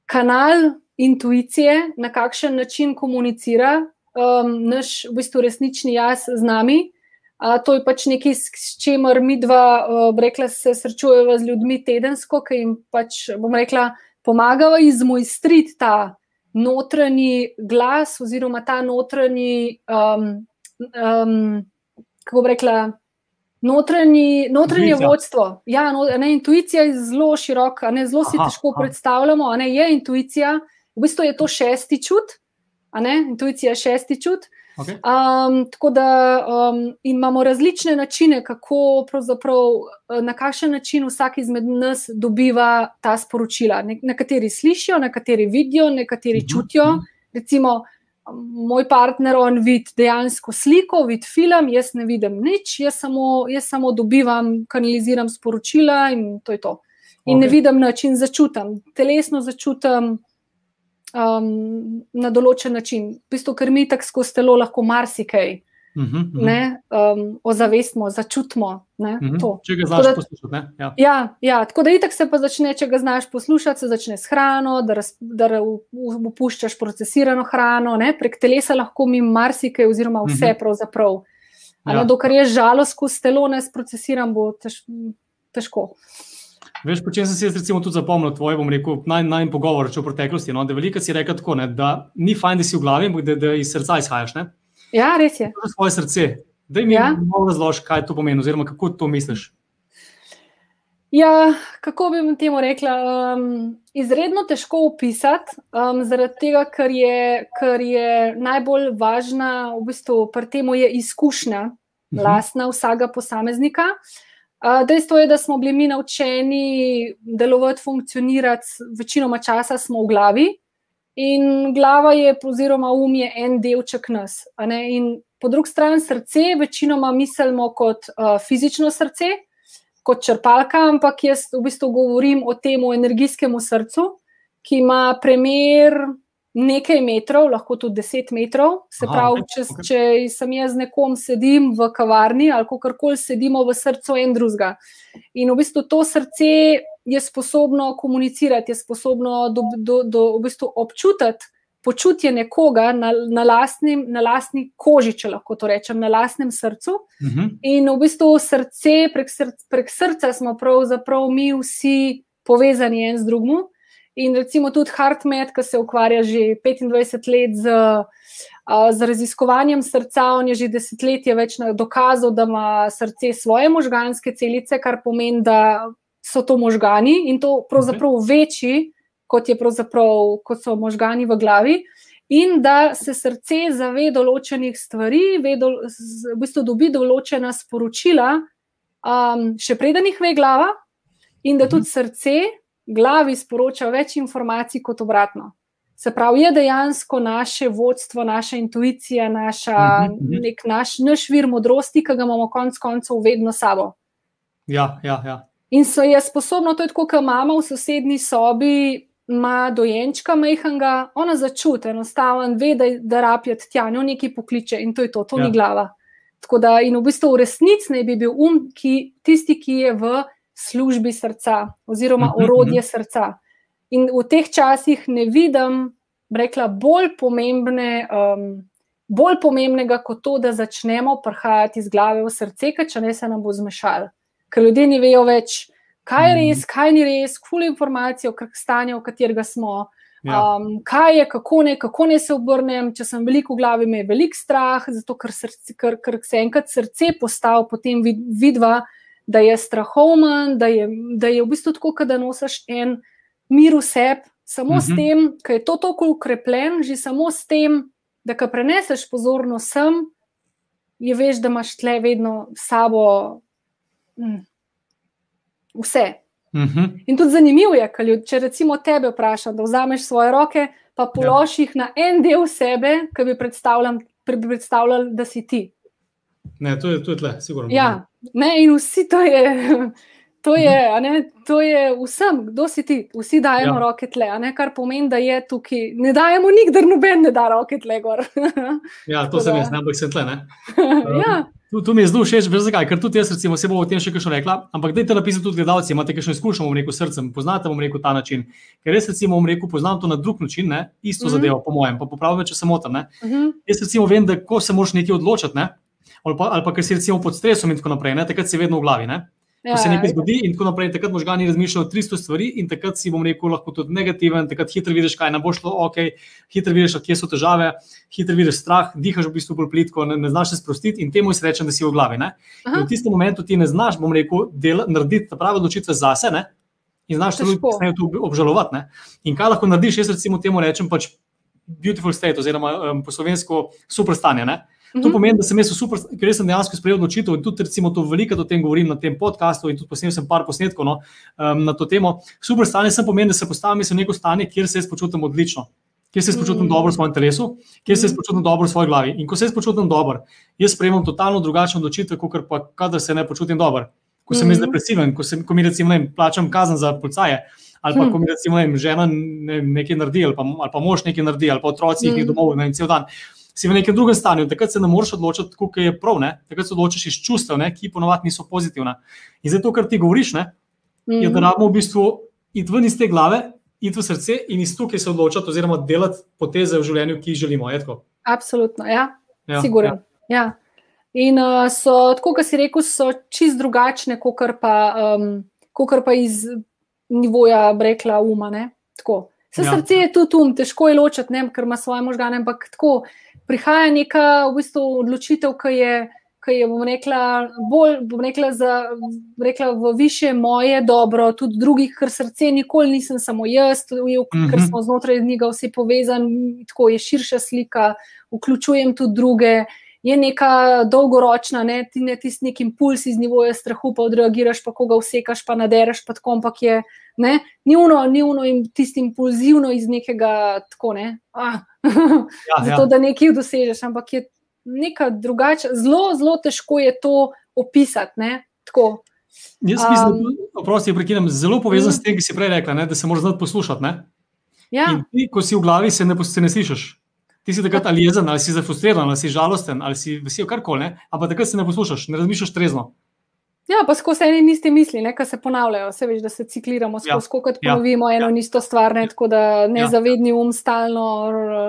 Speaker 2: kanal intuicije, na kakšen način komunicira um, naš v bistvu resnični jaz z nami. Uh, to je pač nekaj, s čimer mi dva, uh, rekla, se srečujemo z ljudmi tedensko, ki jim pač, bom rekla, pomagajo izmojstriti ta notranji glas oziroma ta notranji. Um, um, kako bi rekla, notranji, notranje vodstvo. Ja, no, ne, intuicija je zelo široka, ne, zelo si aha, težko aha. predstavljamo. Ne, je intuicija, v bistvu je to šesti čut, ne, intuicija je šesti čut. Okay. Um, tako da um, imamo različne načine, kako na kakšen način vsak izmed nas dobiva ta sporočila. Nekateri slišijo, nekateri vidijo, nekateri uh mhm, -huh, čutijo. Mhm. Recimo, moj partner, on vidi dejansko sliko, vidi film, jaz ne vidim nič, jaz samo, jaz samo dobivam, kanaliziram sporočila in to je to. In okay. ne vidim način, začutim, telesno začutim um, na določen način. V bistvu, ker mi tako skozi telo lahko marsikaj. Uh -huh, uh -huh. Ne, um, ozavestimo, začutimo. Ne, uh mhm.
Speaker 1: -huh. Če ga znaš poslušati.
Speaker 2: Ja. Ja, ja, tako da itak se pa začne, če ga znaš poslušati, se začne s hrano, da, raz, da upuščaš procesirano hrano, ne, prek telesa lahko mi marsikaj, oziroma vse uh mhm. -huh. pravzaprav. Ja. Ne, dokler je žalost, ko stelo ne sprocesiram, bo tež, težko.
Speaker 1: Veš, po čem sem si jaz recimo tudi zapomnil tvoj, bom rekel, naj, naj pogovor o preteklosti. No, da veliko si rekel tako, ne, da ni fajn, da si v glavi, da, da iz srca izhajaš. Ne?
Speaker 2: Ja, res je.
Speaker 1: To je svoje srce. Da mi ja. malo razložiš, kaj to pomeni, oziroma kako to misliš.
Speaker 2: Ja, kako bi temu rekla? Um, izredno težko opisati, um, zaradi tega, ker je, ker je najbolj važna, v bistvu, pri tem je izkušnja, uh mhm. -huh. lastna vsakega posameznika. Uh, dejstvo je, da smo bili mi naučeni delovati, funkcionirati, večinoma časa smo v glavi, In glava je, oziroma um je en delček nas. In po drugi strani srce, večinoma mislimo kot uh, fizično srce, kot črpalka, ampak jaz v bistvu govorim o tem energijskem srcu, ki ima premjer nekaj metrov, lahko tudi deset metrov. Se Aha, pravi, če, okay. če sem jaz nekom sedim v kavarni ali kako koli sedimo v srcu en drugega. In v bistvu to srce je sposobno komunicirati, je sposobno do, do, do, v bistvu občutiti počutje nekoga na, na, lastnim, na lastni koži, če lahko to rečem, na lastnem srcu. Uh mhm. -huh. In v bistvu srce, prek, src, prek srca smo pravzaprav mi vsi povezani en z drugim. In recimo tudi Hartmet, ki se ukvarja že 25 let z, z raziskovanjem srca, on je že desetletje več dokazal, da ima srce svoje možganske celice, kar pomeni, da so to možgani in to pravzaprav večji, kot, kot so možgani v glavi. In da se srce zave določenih stvari, vedo, v bistvu dobi določena sporočila, um, še preden jih ve glava, in da tudi srce glavi sporoča več informacij kot obratno. Se pravi, je dejansko naše vodstvo, naša intuicija, naša, nek naš, naš vir modrosti, ki ga imamo konec koncev vedno sabo.
Speaker 1: Ja, ja, ja.
Speaker 2: In so je sposobno, to je tako, kot mama v sosednji sobi, ima dojenčka majhnega, ona začuti, enostavno ve, da, da rapjati tja, njo nekaj pokliče in to je to, to ja. ni glava. Tako da in v bistvu v resnici naj bi bil um, ki, tisti, ki je v službi srca oziroma mhm, orodje mhm. srca. In v teh časih ne vidim, rekla, bolj pomembne. Um, Bolj pomembnega kot to, da začnemo prihajati iz glave v srce, če ne se nam bo zmešalo ker ljudje ne vejo več, kaj je res, kaj ni res, kul informacije o stanju, v katerega smo. Ja. Um, kaj je, kako ne, kako ne se obrnem, če sem veliko v glavi, me je velik strah, zato ker, srce, ker, ker se enkrat srce postavi, potem vid, vidva, da je strahoven, da je, da je v bistvu tako, da nosiš en mir v sebi, samo uh -huh. s mhm. tem, ker je to tako ukrepljen, že samo s tem, da ka preneseš pozornost sem, je veš, da imaš tle vedno sabo Mm. Vse. Uh mhm. -huh. In tudi zanimivo je, ljud, če recimo tebe vprašam, da vzameš svoje roke, pa pa položih ja. na en del sebe, ki bi predstavljal, da si ti.
Speaker 1: Ne, to je, to je tle, sigurno.
Speaker 2: Ja, ne, in vsi to je. To je, ne, to je vsem, kdo si ti, vsi dajemo ja. roke tle, kar pomeni, da je tukaj, ne dajemo nikdar, noben ne da roke tle.
Speaker 1: ja, to sem jaz, ampak sem tle. ja. Tu, tu mi je zelo všeč, veš zakaj, ker tudi jaz recimo, se bo o tem še kaj rekla, ampak dajte napisati tudi gledalci, imate kakšno izkušnjo, bom rekel, srcem, poznate, bom rekel, ta način. Ker res recimo, bom rekel, poznam to na drug način, ne? isto mm -hmm. zadevo, po mojem, pa popravim, če se motim. Mm -hmm. Jaz recimo vem, da ko se moraš nekaj odločiti, ne? Ali, pa, ali pa ker si recimo pod stresom in tako naprej, ne? takrat si vedno v glavi. Ne? Ko se ja, nekaj ja. zgodi, in tako naprej, takrat možgani razmišljajo o 300 stvari, in takrat si bom rekel, lahko tudi negativen, takrat hitro vidiš, kaj ne bo šlo, ok, hitro vidiš, kje so težave, hitro vidiš strah, dihaš v bistvu bolj plitko, ne, ne znaš se sprostiti in temu je srečen, da si v glavi. V tistem momentu ti ne znaš, bom rekel, del, narediti prave odločitve zase ne? in znaš tudi to obžalovati. Ne? In kaj lahko narediš, jaz recimo temu rečem pač beautiful state, oziroma um, po slovensko super stanje. Ne? To mhm. pomeni, da sem jaz super, ker sem dejansko sprejel odločitev in tudi, recimo, to veliko o tem govorim na tem podkastu in tudi posnel sem par posnetkov no, um, na to temo. Super stanje sem pomeni, da se postavim v neko stanje, kjer se jaz počutim odlično, kjer se jaz počutim mm. dobro v svojem telesu, kjer se jaz mhm. počutim dobro v svoji glavi. In ko se jaz počutim dobro, jaz sprejemam totalno drugačne odločitve, kot pa kadar se ne počutim dobro. Ko sem mm. jaz depresiven, ko, sem, ko mi recimo ne, plačam kazen za policaje. Ali pa, ko mi recimo ne, žena ne, nekaj naredi, ali pa, ali pa mož nekaj naredi, ali pa otroci jih mm. domov in cel dan si v nekem drugem stanju, takrat se ne moreš odločiti, kako je prav, ne? takrat se odločiš iz čustev, ne? ki ponovadi niso pozitivna. In zato, kar ti govoriš, ne? Mm -hmm. je, da mhm. rabimo v bistvu iti ven iz te glave, iti v srce in iz tukaj se odločiti, oziroma delati poteze v življenju, ki jih želimo.
Speaker 2: Absolutno, ja, ja sigurno. Ja. Ja. In uh, so, tako kot si rekel, so čist drugačne, kot pa, um, pa iz nivoja brekla uma. Vse ja. srce je tudi um, težko je ločiti, ne, ker ima svoje možgane, ampak tako prihaja neka v bistvu, odločitev, ki je, ki je bom rekla, bolj bom rekla, za, rekla, v više moje dobro, tudi drugih, ker srce nikoli nisem samo jaz, tudi, ker mhm. smo znotraj njega vsi povezani, tako je širša slika, vključujem tudi druge. Je neka dolgoročna, ne, ti ne tisti neki impuls iz nivoja strahu, pa odreagiraš, pa koga vsekaš, pa nadereš, pa tako, ampak je ne, ni uno, ni uno in tisti impulzivno iz nekega tako, ne, ah, ja, zato, ja. da nekaj dosežeš, ampak je neka drugačna, zelo, zelo težko je to opisati. Ne? Tako.
Speaker 1: Jaz mislim, um, da je zelo povezan mm. s tem, ki si prej rekla, ne? da se moraš znati poslušati. Ja. Ti, ko si v glavi, se ne, se ne slišiš. Ti si takrat ali jezen, ali si zafrustriran, ali si žalosten, ali si vesel, karkoli, ampak takrat se ne poslušaš, ne razmišljaš trezno.
Speaker 2: Ja, pa skozi ene in iste misli, ki se ponavljajo, se veš, da se cikliramo skozi, ja. kot ja. ponovimo ja. eno in ja. isto stvar, ne, tako da nezavedni ja. um stalno,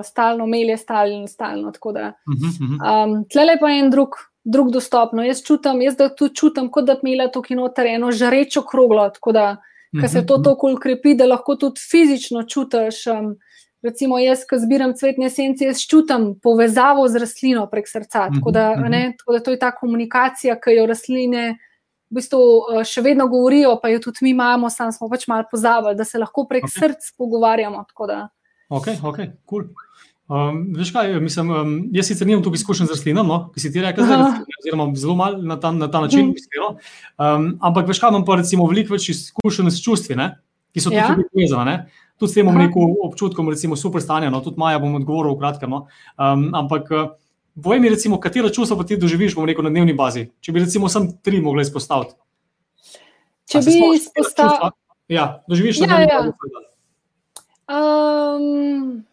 Speaker 2: stalno melje, stalno, stalno. Da, mhm, mhm. um, Tle pa je en drug, drug dostop. No, jaz čutim, jaz da tu čutim, kot da bi imela tukaj noter eno žarečo kroglo, tako da se mhm, to tako ukrepi, da lahko tudi fizično čutiš. Um, Recimo, jaz, ki zbiram cvetne esence, jaz čutim povezavo z rastlino prek srca. Tako da, ne, tako da to je ta komunikacija, ki jo rastline v bistvu eh, še vedno govorijo, pa jo tudi mi imamo, samo smo pač malo pozabili, da se lahko prek okay. src pogovarjamo.
Speaker 1: Ok, ok, kul. Cool. Um, veš kaj, mislim, um, jaz sicer nimam tukaj izkušenj z rastlinami, no, ki si ti rekel, oziroma zelo malo na, na ta način, mm. iskreno. Um, ampak veš kaj, imam pa recimo veliko več izkušenj s čustvi, ne, ki so ja. tudi povezane. Tudi s tem, bom rekel, občutkom, recimo, super stanje. No, tudi Maja bom odgovoril v kratkem. No. Um, ampak Povej mi, recimo, katero čustvo pa ti doživiš rekel, na dnevni bazi, če bi recimo samo tri mogli izpostaviti.
Speaker 2: Če bi izpostavil.
Speaker 1: Ja, doživiš ja, na dnevni ja. bazi.
Speaker 2: Um,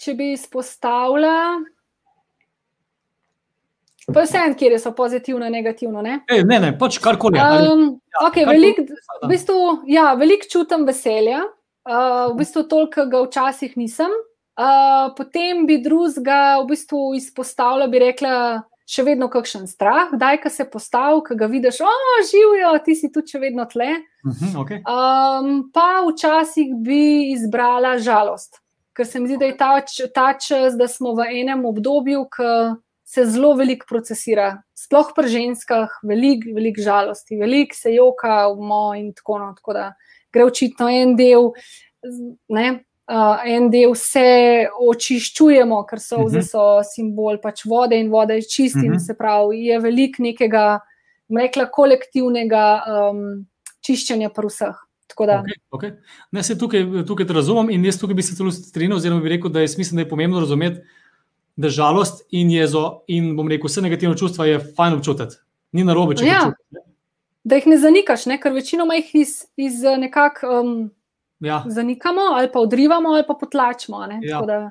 Speaker 2: če bi izpostavila. Pa vse en, kjer so pozitivno, negativno. Ne,
Speaker 1: Ej, ne, ne, pač karkoli.
Speaker 2: Um, okay, veliko v bistvu, ja, velik čutim veselja, uh, v bistvu toliko ga včasih nisem. Uh, potem bi drugega v bistvu izpostavila, bi rekla, še vedno kakšen strah, da je, ki se postavi, ki ga vidiš, o, živijo, ti si tu še vedno tle.
Speaker 1: Uh -huh, okay.
Speaker 2: um, pa včasih bi izbrala žalost, ker se mi zdi, da je ta, ta čas, da smo v enem obdobju, ki se zelo veliko procesira, sploh pri ženskah, veliko velik žalosti, veliko se joka v moj in tako naprej. Tako da gre očitno en del. Ne, uh, en del se očiščujemo, ker so, uh -huh. simbol pač vode in vode je čist, uh -huh. mhm. se pravi, je veliko nekega, rekla, kolektivnega um, čiščenja pri vseh.
Speaker 1: Okay, okay. Ne, tukaj, tukaj te razumem in jaz tukaj bi se celo strinjal, oziroma bi rekel, da je smiselno, da je pomembno razumeti, da žalost in jezo in bom rekel, vse negativne čustva je fajn občutiti. Ni na robe, če
Speaker 2: ja.
Speaker 1: čutiš.
Speaker 2: Da jih ne zanikaš, ne? ker večinoma jih iz, iz nekako um,
Speaker 1: ja.
Speaker 2: zanikamo ali pa odrivamo ali pa potlačimo.
Speaker 1: Ja.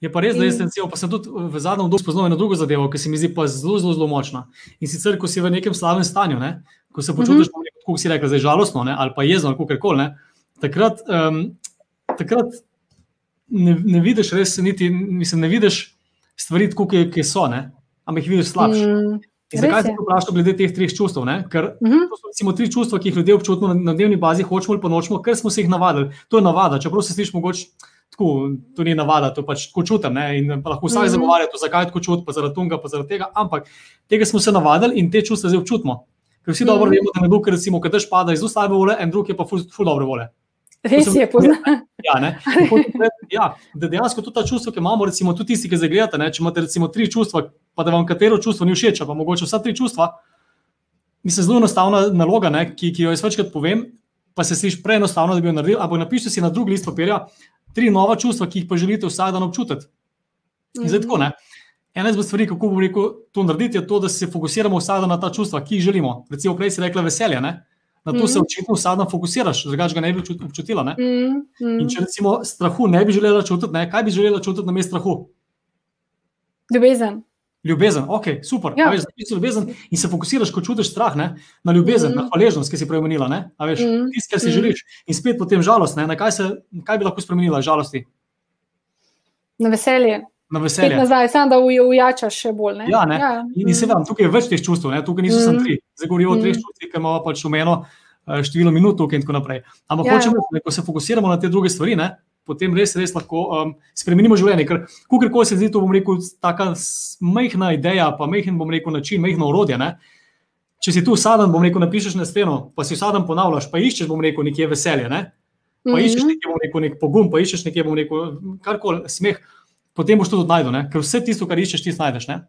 Speaker 1: Je pa res, da jaz recimo, pa sem tudi v zadnjem obdobju spoznal eno drugo zadevo, ki se mi zdi pa zelo, zelo, zelo močna. In sicer, ko si v nekem slabem stanju, ne? ko se počutiš, mm -hmm. kot si rekel, zdaj žalostno ne? ali pa jezno, ali kako koli, takrat, um, takrat ne, ne vidiš res, niti mislim, ne vidiš stvari, tako, ki, ki so, ne? ampak jih vidiš slabše. Mm. Zakaj se vprašam glede teh treh čustev? Ne? Ker uh -huh. to so recimo, tri čustva, ki jih ljudje občutimo na dnevni bazi, hočemo ali pa nočemo, ker smo se jih navadili. To je navada, čeprav se sliši mogoče tako, to ni navada, to pač tako čutim. Ne? In lahko vsak uh -huh. zagovarja, zakaj je tako čut, pa zaradi tega, pa zaradi tega. Ampak tega smo se navadili in te čustva zdaj občutimo. Ker vsi uh -huh. dobro vemo, da nekdo, ki recimo, tež pada iz zelo slabe vole, en drug je pa ful, ful dobre vole.
Speaker 2: Res je, poznam.
Speaker 1: Ja, ja, da dejansko tudi ta čustva, ki imamo, recimo, tudi tisti, ki zdaj gledate, če imate recimo tri čustva, pa da vam katero čustvo ni všeč, pa mogoče vsa tri čustva. Mislim, zelo enostavna naloga, ne, ki, ki jo jaz večkrat povem, pa se sliši preenostavno, da bi jo naredili. Ampak napišite si na drugi list papirja tri nova čustva, ki jih pa želite vsak dan občutiti. In zdaj tako ne. Ena izmed stvari, kako bomo rekel to narediti, je to, da se fokusiramo vsak dan na ta čustva, ki jih želimo. Recimo, prej si rekla veselje. Ne? Na to mm -hmm. se očitno vsak dan fokusiraš, drugače ga ne bi občutila. Ne? Mm -hmm. In če recimo strahu ne bi želela čutiti, ne? kaj bi želela čutiti na mestu strahu?
Speaker 2: Ljubezen.
Speaker 1: Ljubezen, ok, super. Ja. Veš, ljubezen in se fokusiraš, ko čutiš strah ne? na ljubezen, mm. na hvaležnost, ki si premenila. Mm. Tisti, kar si mm. želiš, in spet potem žalost. Na kaj, se, kaj bi lahko spremenila žalosti?
Speaker 2: Na veselje.
Speaker 1: Na veselje.
Speaker 2: Nazaj, samo da ujačaš še bolj.
Speaker 1: Ne? Ja, ne? Ja. In, in se vam tukaj je več teh čustev, ne? tukaj niso mm. samo tri. Zdaj govorijo mm. o treh čustvih, ki imamo pač umeno eh, število minut in tako naprej. Ampak ja. hočemo, da se fokusiramo na te druge stvari. Ne? potem res, res lahko um, spremenimo življenje. Ker, kako se zdi, to bom rekel, tako majhna ideja, pa majhen, bom rekel, način, majhno orodje. Ne? Če si tu sadem, bom rekel, napišeš na steno, pa si sadem ponavljaš, pa iščeš, bom rekel, nekje veselje. Ne? Pa mm -hmm. iščeš nekje, bom rekel, nek pogum, pa iščeš nekje, bom rekel, karkoli, smeh, potem boš to tudi najdel, ker vse tisto, kar iščeš, ti znajdeš. Ne?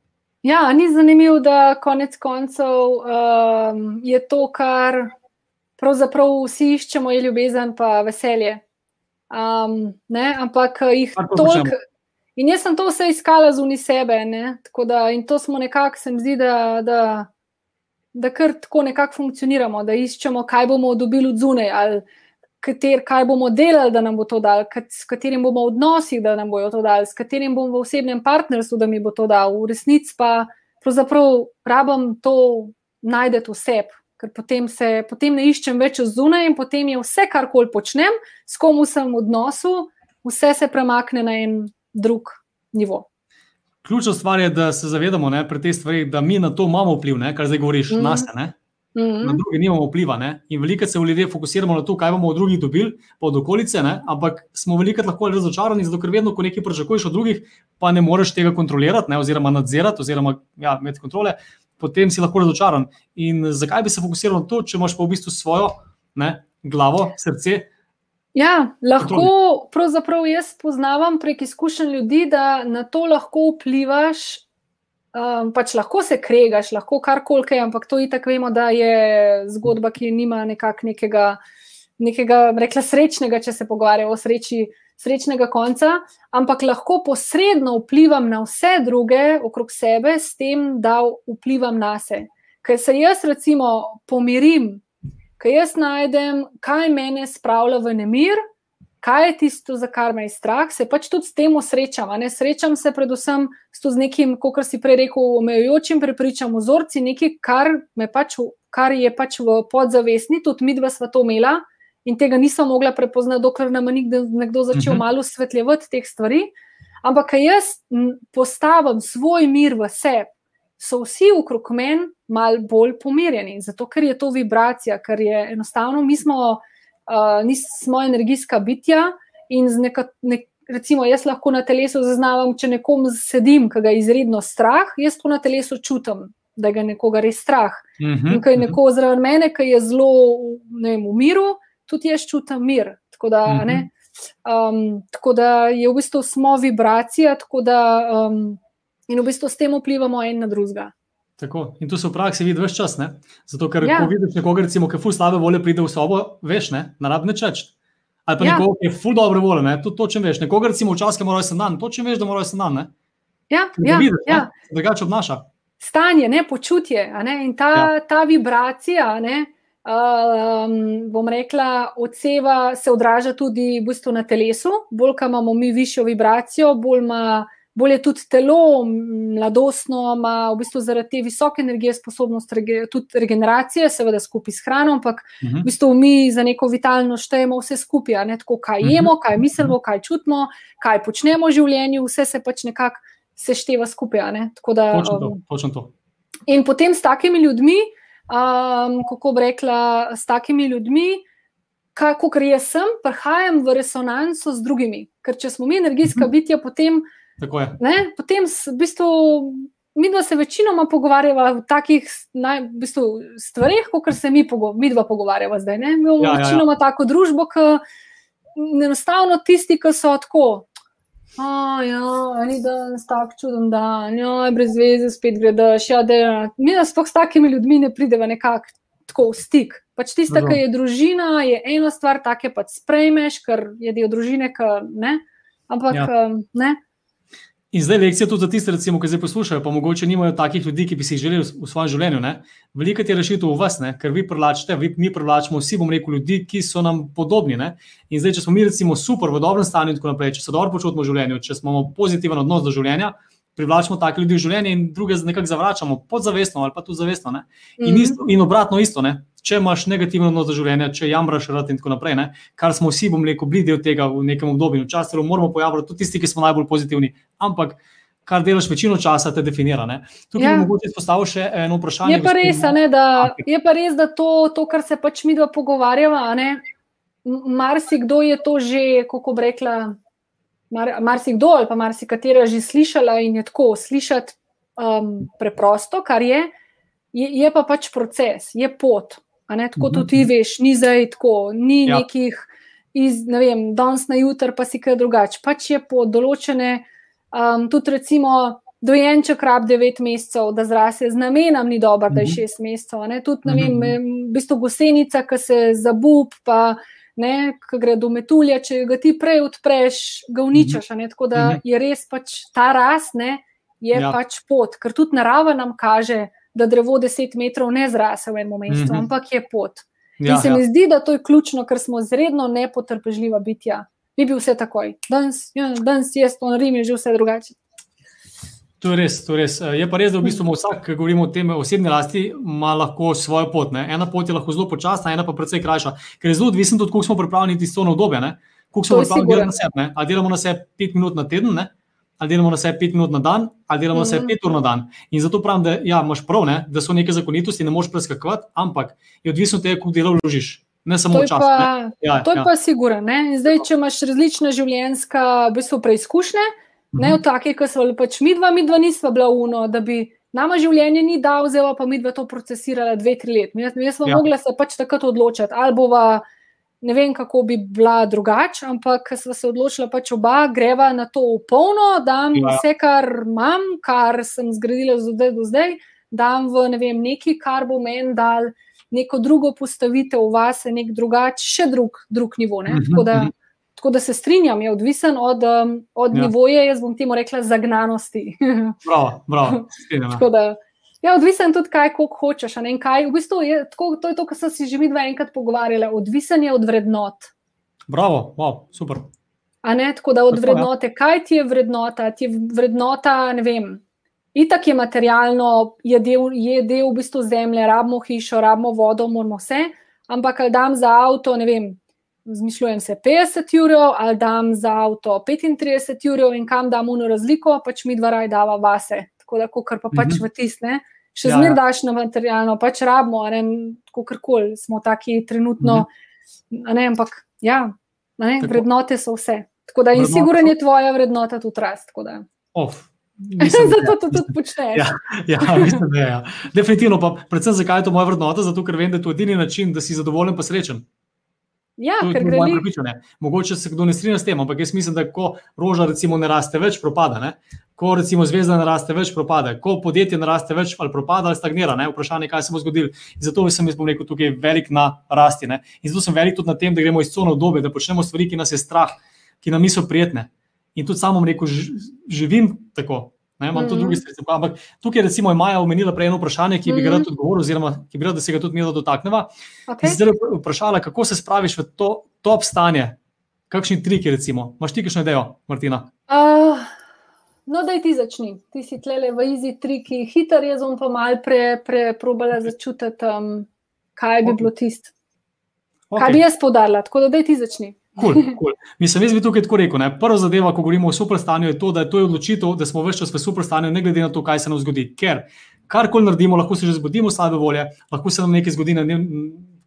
Speaker 2: Ja, ni zanimivo, da konec koncev um, je to, kar pravzaprav vsi iščemo, je ljubezen in veselje. Um, ne, ampak eh, jih toliko. In jaz sem to vse iskala zunaj sebe. Da, in to smo nekako, se mi zdi, da, da, da kar tako nekako funkcioniramo, da iščemo, kaj bomo dobili od zunaj, ali kater, kaj bomo delali, da nam bo to dal, s katerim bomo v odnosih, da nam bojo to dal, s katerim bom v osebnem partnerstvu, da mi bo to dal. V resnici pa pravzaprav rabim to najdete v sebi ker potem, se, potem ne iščem več zunaj in potem je vse, kar koli počnem, s kom sem v odnosu, vse se premakne na en drug nivo.
Speaker 1: Ključna stvar je, da se zavedamo ne, pri teh stvarih, da mi na to imamo vpliv, ne, kar zdaj govoriš, mm. nas. Mm -hmm. Na druge nimamo vpliva. Ne? In veliko se v ljudeh fokusiramo na to, kaj bomo od drugih dobili, pa od okolice, ne? ampak smo veliko lahko razočarani, zato ker vedno, ko nekaj pričakuješ od drugih, pa ne moreš tega kontrolirati, ne? oziroma nadzirati, oziroma ja, imeti kontrole, potem si lahko razočaran. In zakaj bi se fokusiral na to, če imaš pa v bistvu svojo ne, glavo, srce?
Speaker 2: Ja, lahko, pravzaprav jaz poznam prek izkušenj ljudi, da na to lahko vplivaš. Um, pač lahko se kregaš, lahko karkoli, ampak to itak vemo, da je zgodba, ki nima nekega, nekega rekla, srečnega, če se pogovarjamo o sreči, srečnega konca, ampak lahko posredno vplivam na vse druge okrog sebe, s tem, da vplivam na sebe. Ker se jaz, recimo, pomirim, ker jaz najdem, kaj me spravlja v nemir, kaj je tisto, za kar me je strah, se pač tudi s tem srečam. Ne? Srečam se predvsem s nekim, kot si prej rekel, omejujočim prepričam, vzorci, nekaj, kar, pač, kar je pač v podzavestni, tudi mi dva sva to imela in tega nisem mogla prepoznati, dokler nam ni nekdo začel uh mhm. -huh. malo svetljevati teh stvari. Ampak, ker jaz postavim svoj mir v sebi, so vsi okrog meni malo bolj pomirjeni. Zato, ker je to vibracija, ker je enostavno, mi smo, uh, nismo energijska bitja in z neka. Nek, Recimo, jaz lahko na telesu zaznavam, če nekom sedim, ki ga je izredno strah, jaz to na telesu čutim, da ga nekoga res strah. Uh mhm, -huh, in ko je neko zraven mene, ki je zelo vem, v miru, tudi jaz čutim mir. Tako da, mm -hmm. um, tako da je v bistvu smo vibracija, da, um, in v bistvu s tem vplivamo en na drugega.
Speaker 1: Tako. In to se v praksi vidi več čas. Ne? Zato, ker ja. ko vidiš nekoga, recimo, ki je ful slabe volje, pride v sobo, veš, ne, naravne čeč. Ali pa ja. nekoga, ki je ful dobre volje, ne, to točno veš. Nekoga, recimo, včasih mora se dan, točno veš, da mora se dan.
Speaker 2: Ja, ja, vidiš, ja.
Speaker 1: drugače obnaša.
Speaker 2: Stanje, ne, počutje ne, in ta, ja. ta vibracija, ne, um, bom rekla, odseva se odraža tudi v bistvu na telesu. Bolj, ko imamo mi višjo vibracijo, bolj ima bolj je tudi telo, mladostno, ima v bistvu zaradi te visoke energije sposobnost rege, tudi regeneracije, seveda skupaj s hrano, ampak uh -huh. v mhm. bistvu mi za neko vitalno štejemo vse skupaj, ne tako, kaj mhm. jemo, kaj mislimo, mhm. kaj čutimo, kaj počnemo v življenju, vse se pač nekako sešteva skupaj. Da,
Speaker 1: točno to, um, točno to.
Speaker 2: In potem s takimi ljudmi, um, kako bi rekla, s takimi ljudmi. Kako jaz sem, prihajam v resonanco z drugimi. Ker če smo mi energijska bitja, potem potem, v bistvu, mi dva se večinoma pogovarjava o takih naj, v bistvu, stvarih, kot se mi, pogo mi dva pogovarjava zdaj. Ne? Mi imamo ja, večinoma ja, ja. tako družbo, ki enostavno tisti, ki so tako. Ja, ni da je tako čuden dan, ja, brez veze spet gledaš. Ja, mi nas s takimi ljudmi ne prideva nekako tako v stik. Pač tista, ki je družina, je ena stvar, take pač sprejmeš, ker je del družine, ker ne. Ampak ja. ne.
Speaker 1: In zdaj lekcija tudi za tiste, recimo, ki zdaj poslušajo, pa mogoče nimajo takih ljudi, ki bi si jih želeli v svojem življenju. Ne? Velika je rešitev v vas, ne? ker vi privlačite, vi, mi privlačimo vsi, bom rekel, ljudi, ki so nam podobni. Ne? In zdaj, če smo mi, recimo, super, v dobrem stanju in tako naprej, če se dobro počutimo v življenju, če smo pozitiven odnos do življenja, privlačimo take ljudi v življenje in druge nekako zavračamo, podzavestno ali pa tudi zavestno. In, mm isto, in obratno isto. Ne? če imaš negativen odnos do življenja, če jamraš rad in tako naprej, ne? kar smo vsi, bom rekel, bili del tega v nekem obdobju. Včasih moramo pojavljati tudi tisti, ki smo najbolj pozitivni, ampak kar delaš večino časa, te definira. Ne? Tukaj ja. bi mogoče izpostavil še eno vprašanje.
Speaker 2: Je pa res, ne, da, je pa res, da to, to, kar se pač mi dva pogovarjava, marsikdo je to že, kako bi rekla. Marsikdo mar ali pa marsikatera že slišala in je tako slišati um, preprosto, kar je, je, je pa pač proces, je pot. Tako tudi ti mhm. veš, ni zdaj tako, ni ja. nekih iz, ne vem, danes na jutr, pa si kaj drugače. Pač je po določene, um, tudi recimo, dojenček rab 9 mesecev, da zrase z namenom, ni dobro, da je 6 mhm. mesecev. Tudi, ne vem, mhm. v bistvu gosenica, ki se zabub, pa ne, ki gre do metulja, če ga ti prej odpreš, ga uničaš. Tako da je res pač ta rast, ne, je ja. pač pot, ker tudi narava nam kaže da drevo 10 metrov ne zrase v enem momentu, mm -hmm. ampak je pot. Ja, in se ja. mi zdi, da to je ključno, ker smo zredno nepotrpežljiva bitja. Bi bil vse takoj. Danes, ja, danes jaz to naredim, je že vse drugače.
Speaker 1: To je res, to je res. Je pa res, da v bistvu vsak, ki govorimo o tem osebni lasti, ima lahko svojo pot. Ne? Ena pot je lahko zelo počasna, ena pa precej krajša. Ker je zelo odvisno tudi, koliko smo pripravljeni tisto obdobje. Koliko smo pripravljeni na sebe. Ali delamo na sebe pet minut na teden, ne? ali delamo na sebe pet minut na dan, ali delamo na sebe mhm. pet ur na dan. In zato pravim, da ja, imaš prav, ne, da so neke zakonitosti, ne moreš preskakovati, ampak je odvisno od tega, koliko dela vložiš. Ne samo čas. Pa,
Speaker 2: ja, to je ja. pa sigurno. Zdaj, če imaš različne življenjske v bistvu, preizkušnje, mhm. Ne v takih, ki so pač mi dva, mi dva nisva bila uno, da bi. Nama življenje ni dal, zelo pa mi dva to procesirala dve, tri leta. Mi smo ja. mogli se pač takrat odločiti, ali bova ne vem, kako bi bila drugače, ampak smo se odločili, pač oba greva na to v polno, da ja. vse, kar imam, kar sem zgradila zdaj do zdaj, dam v ne vem, nekaj, kar bo meni dal neko drugo postavitev v vas, nek drugač, še drug, drug nivo. Mhm, tako da, mhm. Tako da se strinjam, je odvisen od, um, od ja. nivoja, jaz bom temu rekla, zagnanosti.
Speaker 1: Prav, prav.
Speaker 2: tako da. Ja, odvisen tudi, kaj hočeš. Kaj, v bistvu je tako, to, je to, kar sem si že mi dva enkrat pogovarjala. Odvisen je od vrednot.
Speaker 1: Bravo, wow, super.
Speaker 2: A ne tako, da od tako, ja. vrednote, kaj ti je vrednota, ti je vrednota, ne vem. Itak je materialno, je del, je del v bistvu zemlje, rabimo hišo, rabimo vodo, moramo vse, ampak ali dam za avto, ne vem, zmišljujem se 50 jurov, ali dam za avto 35 jurov in kam dam uno razliko, pač mi dva raj dava vase tako da, kar pa pač mm -hmm. v tisne. Še ja, zmeraj ja. daš na materialno, pač rabimo, kako koli smo taki trenutno. Mm -hmm. ne, ampak ja, ne, vrednote so vse. Tako da, in sigurno je tvoja vrednota tudi rast. Mislim, zato to tudi počneš.
Speaker 1: Ja, ja, mislim, da je. Ja. Definitivno, pa predvsem zakaj je to moja vrednota? Zato, ker vem, da je to edini način, da si zadovoljen in srečen.
Speaker 2: Ja,
Speaker 1: to, je
Speaker 2: gre
Speaker 1: moje prepričanje. Mogoče se kdo ne strinja s tem, ampak jaz mislim, da ko roža recimo ne raste več, propada. Ne? Ko recimo zvezda ne raste več, propade. Ko podjetje ne raste več, ali propada ali stagnira. Ne? Vprašanje je, kaj se bo zgodilo. In zato sem jaz rekel tukaj velik na rasti. Ne? In zato sem velik tudi na tem, da gremo iz cone obdobja, da počnemo stvari, ki nas je strah, ki nam niso prijetne. In tudi sam bom rekel, živim tako. Ne, imam tudi
Speaker 2: Mhm.
Speaker 1: druge stvari. Ampak tukaj recimo je Maja omenila prej eno vprašanje, ki bi ga
Speaker 2: Mhm.
Speaker 1: rad odgovoril, oziroma ki bi rad, da se ga tudi mi dotakneva.
Speaker 2: Okay.
Speaker 1: Okay. Zdaj je vprašala, kako se spraviš v to top stanje, kakšni triki, recimo. Imaš ti kakšno idejo, Martina?
Speaker 2: Uh, no, da ti začni. Ti si tlele v izi triki, hiter jaz bom pa mal pre, preprobala začutiti, um, kaj bi
Speaker 1: Ok.
Speaker 2: bilo tisto.
Speaker 1: Okay.
Speaker 2: Kaj bi jaz podarila, tako da ti začni.
Speaker 1: Cool, cool. Mislim, jaz bi tukaj tako rekel. Ne? Prva zadeva, ko govorimo o superstanju, je to, da je to odločitev, da smo več čas v superstanju, ne glede na to, kaj se nam zgodi. Ker karkoli naredimo, lahko se že zbudimo slabe volje, lahko se nam nekaj zgodi,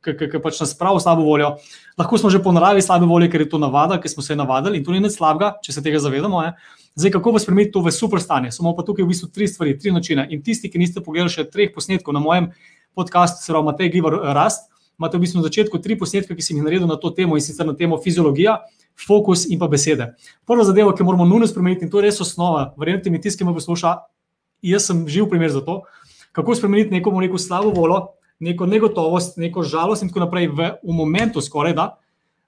Speaker 1: ki pač nas pravi slabo voljo, lahko smo že po naravi slabe volje, ker je to navada, ker smo se navadili in to ni nič slabega, če se tega zavedamo. Ne? Zdaj, kako pa spremeniti to v superstanje? Samo pa tukaj v bistvu tri stvari, tri načine. In tisti, ki niste pogledali še treh posnetkov na mojem podkastu, se pravi Matej Givar Rast, imate v bistvu na začetku tri posnetke, ki sem jih naredil na to temo in sicer na temo fiziologija, fokus in pa besede. Prva zadeva, ki moramo nujno spremeniti, in to je res osnova, verjemite mi, tisti, ki me posluša, jaz sem živ primer za to, kako spremeniti neko, bomo rekel, slabo voljo, neko negotovost, neko žalost in tako naprej v, v momentu, skoraj da,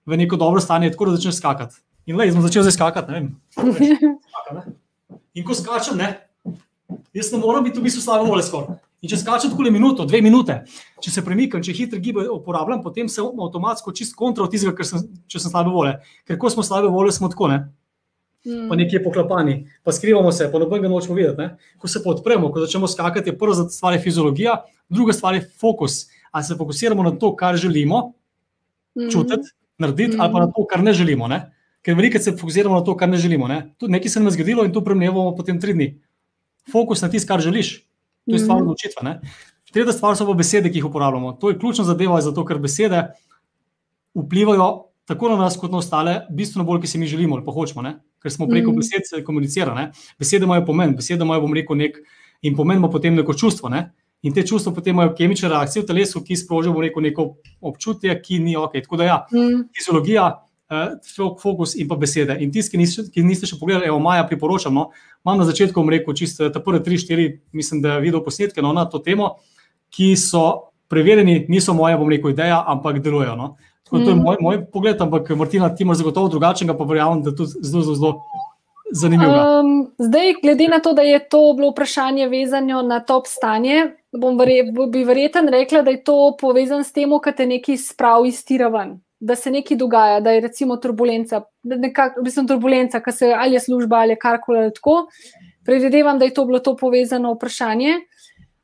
Speaker 1: v neko dobro stanje, tako da začneš skakati. In le, smo začeli zdaj skakati, ne vem. Skaka, ne. In ko skačem, ne, jaz ne morem biti v bistvu slabo voljo skoraj. In če skačem tako le minuto, dve minute, če se premikam, če hitre gibe uporabljam, potem se avtomatsko čist kontra od tistega, sem, če sem slabe volje. Ker ko smo slabe volje, smo tako, ne, pa nekje poklapani, pa skrivamo se, pa nobenega nočemo videti. Ne? Ko se pa odpremo, ko začnemo skakati, je prva stvar je fiziologija, druga stvar je fokus. Ali se fokusiramo na to, kar želimo čutiti, narediti, ali pa na to, kar ne želimo. Ne? Ker veliko se fokusiramo na to, kar ne želimo. Ne? Tudi nekaj se nam je zgodilo in to premljemo potem tri dni. Fokus na tisto, kar želiš. To je stvar
Speaker 2: Mhm.
Speaker 1: odločitve. Ne? Tretja stvar so pa besede, ki jih uporabljamo. To je ključna zadeva, zato ker besede vplivajo tako na nas, kot na ostale, bistveno bolj, ki se mi želimo ali pa hočemo. Ne? Ker smo preko
Speaker 2: Mhm.
Speaker 1: besed se komunicirali. Besede imajo pomen, besede imajo, bom rekel, nek in pomen ima potem neko čustvo. Ne? In te čustva potem imajo kemične reakcije v telesu, ki sprožijo, bom rekel, neko občutje, ki ni ok. Tako da ja,
Speaker 2: Mm.
Speaker 1: fiziologija, fo- fokus in pa besede. In tisti, ki niste, ki niste še pogledali, evo, Maja, priporočam. No, imam na začetku, rekel, čisto ta prve tri, štiri, mislim, da je videl posnetke no, na to temo, ki so preverjeni, niso moja, bom rekel, ideja, ampak delujejo. No. Tako da to je
Speaker 2: Mhm.
Speaker 1: moj, moj pogled, ampak Martina, ti imaš zagotovo drugačnega, pa verjamem, da tudi zelo, zelo, zelo zanimivo.
Speaker 2: Um, zdaj, glede na to, da je to bilo vprašanje vezano na top stanje, bom verje, bi verjeten rekla, da je to povezano s tem, da te nekaj spravi iz tira ven. Da se nekaj dogaja, da je recimo turbulenca, da nekak, v bistvu turbulenca, ki se ali je služba ali karkoli ali tako. Predvidevam, da je to bilo to povezano vprašanje.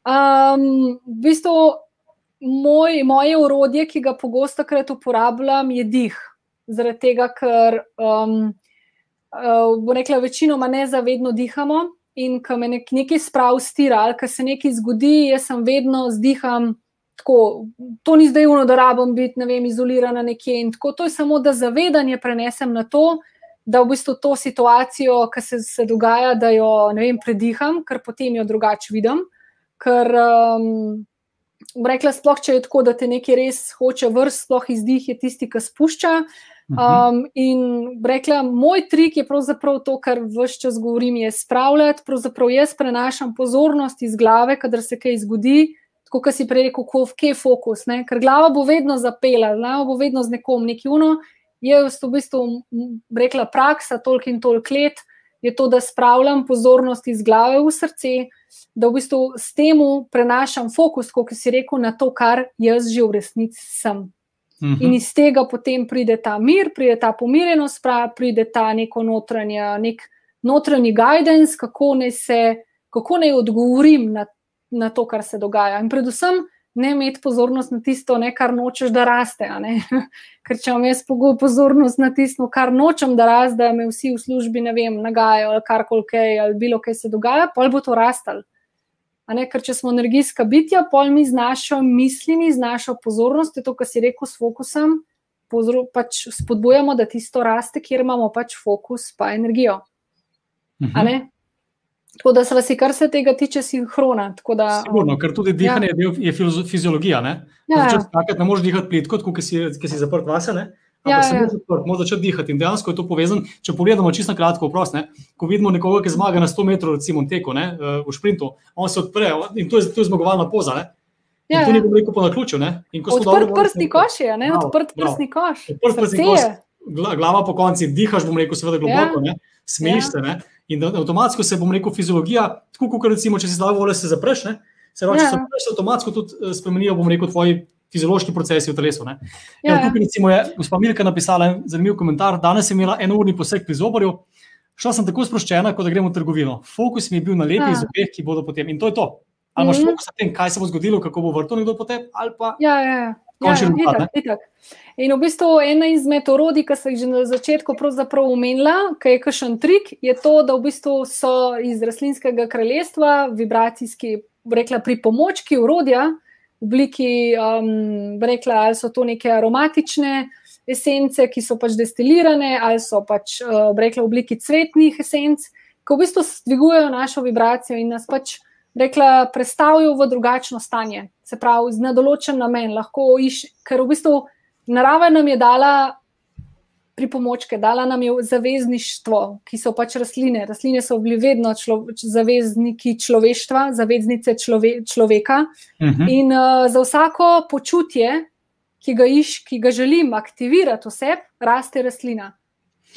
Speaker 2: Um, v bistvu moj, moje urodje, ki ga pogosto krat uporabljam, je dih. Zaradi tega, ker um, uh, bo rekla, večinoma nezavedno dihamo in ko me nek, nekaj sprav stira ali ko se nekaj zgodi, jaz sem vedno zdiham. Tako, to ni zdaj uno, da rabim biti vem, izolirana nekje. In tako, to je samo, da zavedanje prenesem na to, da v bistvu to situacijo, ki se, se dogaja, da jo vem, prediham, ker potem jo drugače vidim. Ker, um, rekla, sploh če je tako, da te nekaj res hoče vrst, sploh izdih je tisti, ki spušča. Um, in rekla, moj trik je pravzaprav to, kar vse čas govorim, je spravljati. Pravzaprav jaz prenašam pozornost iz glave, kadar se kaj zgodi. Tako, kot si prej rekel, ko je fokus, ne? ker glava bo vedno zapela, glava bo vedno z nekom neki uno. Je v bistvu rekla praksa, toliko in toliko let, je to, da spravljam pozornost iz glave v srce, da v bistvu s tem prenašam fokus, kot si rekel, na to, kar jaz že v resnici sem.
Speaker 1: Mhm.
Speaker 2: In iz tega potem pride ta mir, pride ta pomirjenost, pride ta neko notranja, nek notranji guidance, kako naj se, kako naj odgovorim na, na to, kar se dogaja. In predvsem ne imeti pozornost na tisto, ne, kar nočeš, da raste. Ker če imam jaz pozornost na tisto, kar nočem, da raste, da me vsi v službi ne vem, nagajajo ali karkoli kaj, ali bilo kaj se dogaja, pol bo to rastel. Ne, ker če smo energijska bitja, pol mi z našo mislimi, z našo pozornostjo, to, kar si rekel, s fokusom, pač spodbujamo, da tisto raste, kjer imamo pač fokus, pa energijo. Uh. -huh. Tako da se, kar se tega tiče, sinhrona. Da,
Speaker 1: Sigurno, ker tudi dihanje ja. je, del, je fiziologija. Ne,
Speaker 2: ja.
Speaker 1: Začeti skakati, ne moreš dihati plitko, kot si, si zaprt vase. Ne? Ja, se ja. Moramo začeti dihati in dejansko je to povezano. Če pogledamo čisto kratko, prost, ne, ko vidimo nekoga, ki zmaga na 100 metrov, recimo teko, ne, eh, v sprintu, on se odpre in to je, to je zmagovalna poza. Ne. Ja, to ni bilo rekel po naključju.
Speaker 2: Odprt prstni koš je, ne? odprt prstni koš.
Speaker 1: Odprt prstni koš, glava po konci, dihaš, bom rekel, seveda globoko, ja. smeješ ja. se. Ne? In avtomatsko se, bom rekel, fiziologija, tako kot recimo, če si zdaj vole, se zapreš, ne? se roče, ja. se zapreš, avtomatsko tudi eh, spremenijo, bom rekel, tvoji fiziološki procesi v telesu. Ja, ja. Tukaj recimo je gospa Milka napisala en zanimiv komentar. Danes sem imela enourni poseg pri zoborju. Šla sem tako sproščena, kot da gremo v trgovino. Fokus mi je bil na lepih ja. zobeh, ki bodo potem. In to je to. Ali imaš mm -hmm. fokus na tem, kaj se bo zgodilo, kako bo vrtel nekdo potem?
Speaker 2: Ja, ja, ja. Ja, itak, itak. In v bistvu ena izmed orodij, ki sem jih že na začetku omenila, ki je kašen trik, je to, da v bistvu so iz rastlinskega kraljestva vibracijski, rekla, pripomočki, urodja, v obliki, um, rekla, ali so to neke aromatične esence, ki so pač destilirane, ali so pač, uh, rekla, v obliki cvetnih esenc, ki v bistvu dvigujejo našo vibracijo in nas pač rekla, predstavijo v drugačno stanje, se pravi, z nedoločen namen, lahko iš, ker v bistvu narava nam je dala pripomočke, dala nam je zavezništvo, ki so pač rastline. Rastline so bili vedno člo, zavezniki človeštva, zaveznice člove, človeka. Uh mhm. -huh. In uh, za vsako počutje, ki ga, iš, ki ga želim aktivirati v sebi, raste rastlina.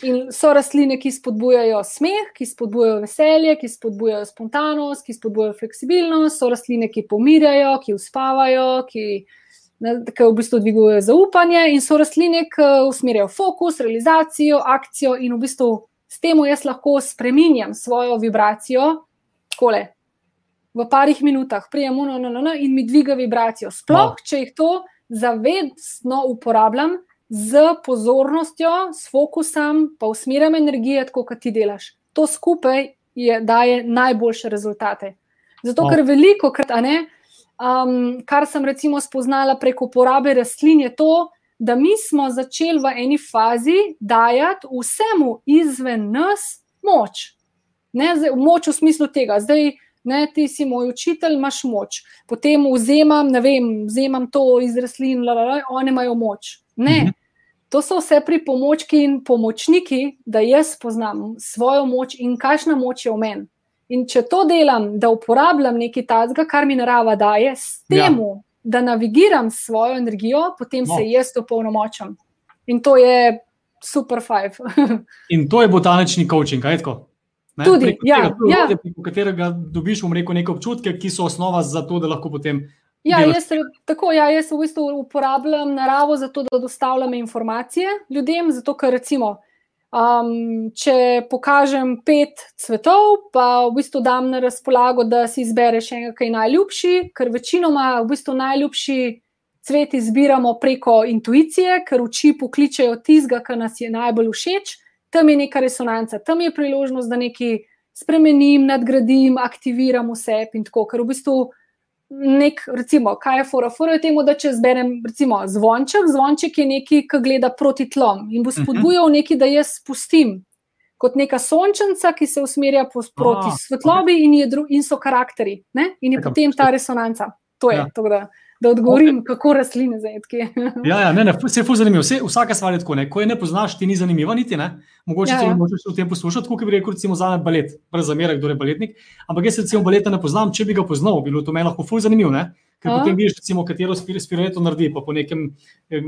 Speaker 2: In so rastline, ki spodbujajo smeh, ki spodbujajo veselje, ki spodbujajo spontanost, ki spodbujajo fleksibilnost, so rastline, ki pomirjajo, ki uspavajo, ki, ne, ki v bistvu dvigujejo zaupanje, in so rastline, ki usmerjajo fokus, realizacijo, akcijo. In v bistvu s tem jaz lahko spremenjam svojo vibracijo, kole. V parih minutah prijemo no, no, no, no, in mi dviga vibracijo. Sploh, no. če jih to zavedno uporabljam, z pozornostjo, s fokusom, pa usmerjam energijo, tako kot ti delaš. To skupaj je, daje najboljše rezultate. Zato, ker veliko krat, um, kar sem recimo spoznala preko uporabe rastlin, je to, da mi smo začeli v eni fazi dajati vsemu izven nas moč. Ne, zdaj, moč v smislu tega, zdaj ne, ti si moj učitelj, imaš moč. Potem vzemam, ne vem, vzemam to iz rastlin, oni imajo moč. Ne, mhm. To so vse pripomočki in pomočniki, da jaz spoznam svojo moč in kakšna moč je v meni. In če to delam, da uporabljam nekaj tazga, kar mi narava daje, s tem, ja. da navigiram svojo energijo, potem no. se jaz to polnomočam. In to je super five.
Speaker 1: in to je botanični coaching, kaj tako?
Speaker 2: Ne? Tudi, preko ja,
Speaker 1: tega, ja. Preko katerega dobiš, bom rekel, neke občutke, ki so osnova za to, da lahko potem
Speaker 2: Ja, jaz, tako, ja, jaz v bistvu uporabljam naravo za to, da dostavljam informacije ljudem. Zato, ker recimo, um, če pokažem pet cvetov, pa v bistvu dam na razpolago, da si izbereš enega, ki je najljubši, ker večinoma v bistvu najljubši cvet izbiramo preko intuicije, ker oči pokličejo tizga, ki nas je najbolj všeč, tam je neka resonanca, tam je priložnost, da nekaj spremenim, nadgradim, aktiviram vse in tako, ker v bistvu nek, recimo, kaj je fora? Fora je temu, da če zberem, recimo, zvonček, zvonček je nekaj, ki gleda proti tlom in bo mhm. spodbujal nekaj, da jaz spustim. Kot neka sončnica, ki se usmerja proti Aha, svetlobi, okay. in, in so karakteri, ne? in je Nekam potem ta resonanca. To je. Ja. To, da, da odgovorim, okay. kako rastline zajedke.
Speaker 1: ja, ja, ne, ne, vse je zanimivo. Vse, vsaka stvar je tako. Ne. Ko je ne poznaš, ti ni zanimivo, niti ne. Mogoče ja, ti ja. močeš v tem poslušati, kot bi rekel, recimo, za balet, brez zamere, kdo je baletnik. Ampak jaz recimo baleta ne poznam, če bi ga poznal, bilo to meni lahko ful zanimivo. Ne. Ker potem vidiš, recimo, katero spiritu naredi, pa po nekem, eh,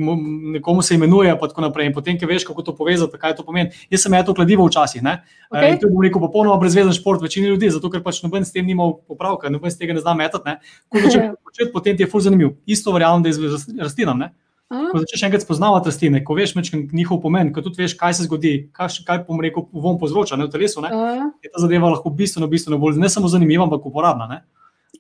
Speaker 1: nekomu se imenuje, pa tako naprej. In potem, ki veš, kako to povezati, kaj to pomeni. Jaz sem to kladivo včasih. Okay. E, to je bil neko popolnoma brezvezen šport večini ljudi, zato ker pač noben s tem nima popravka, noben s tega ne zna metati. Ko začneš početi, potem ti je ful zanimiv. Isto verjamem, da je z rastlinami. Ko začneš enkrat spoznavati rastline, ko veš njihov pomen, ko tudi veš, kaj se zgodi, kaj, kaj rekel, vom povzroča ne, v telesu, ne, je ta zadeva lahko bistveno, bistveno bolj ne samo zanimiva, ampak uporabna. Ne.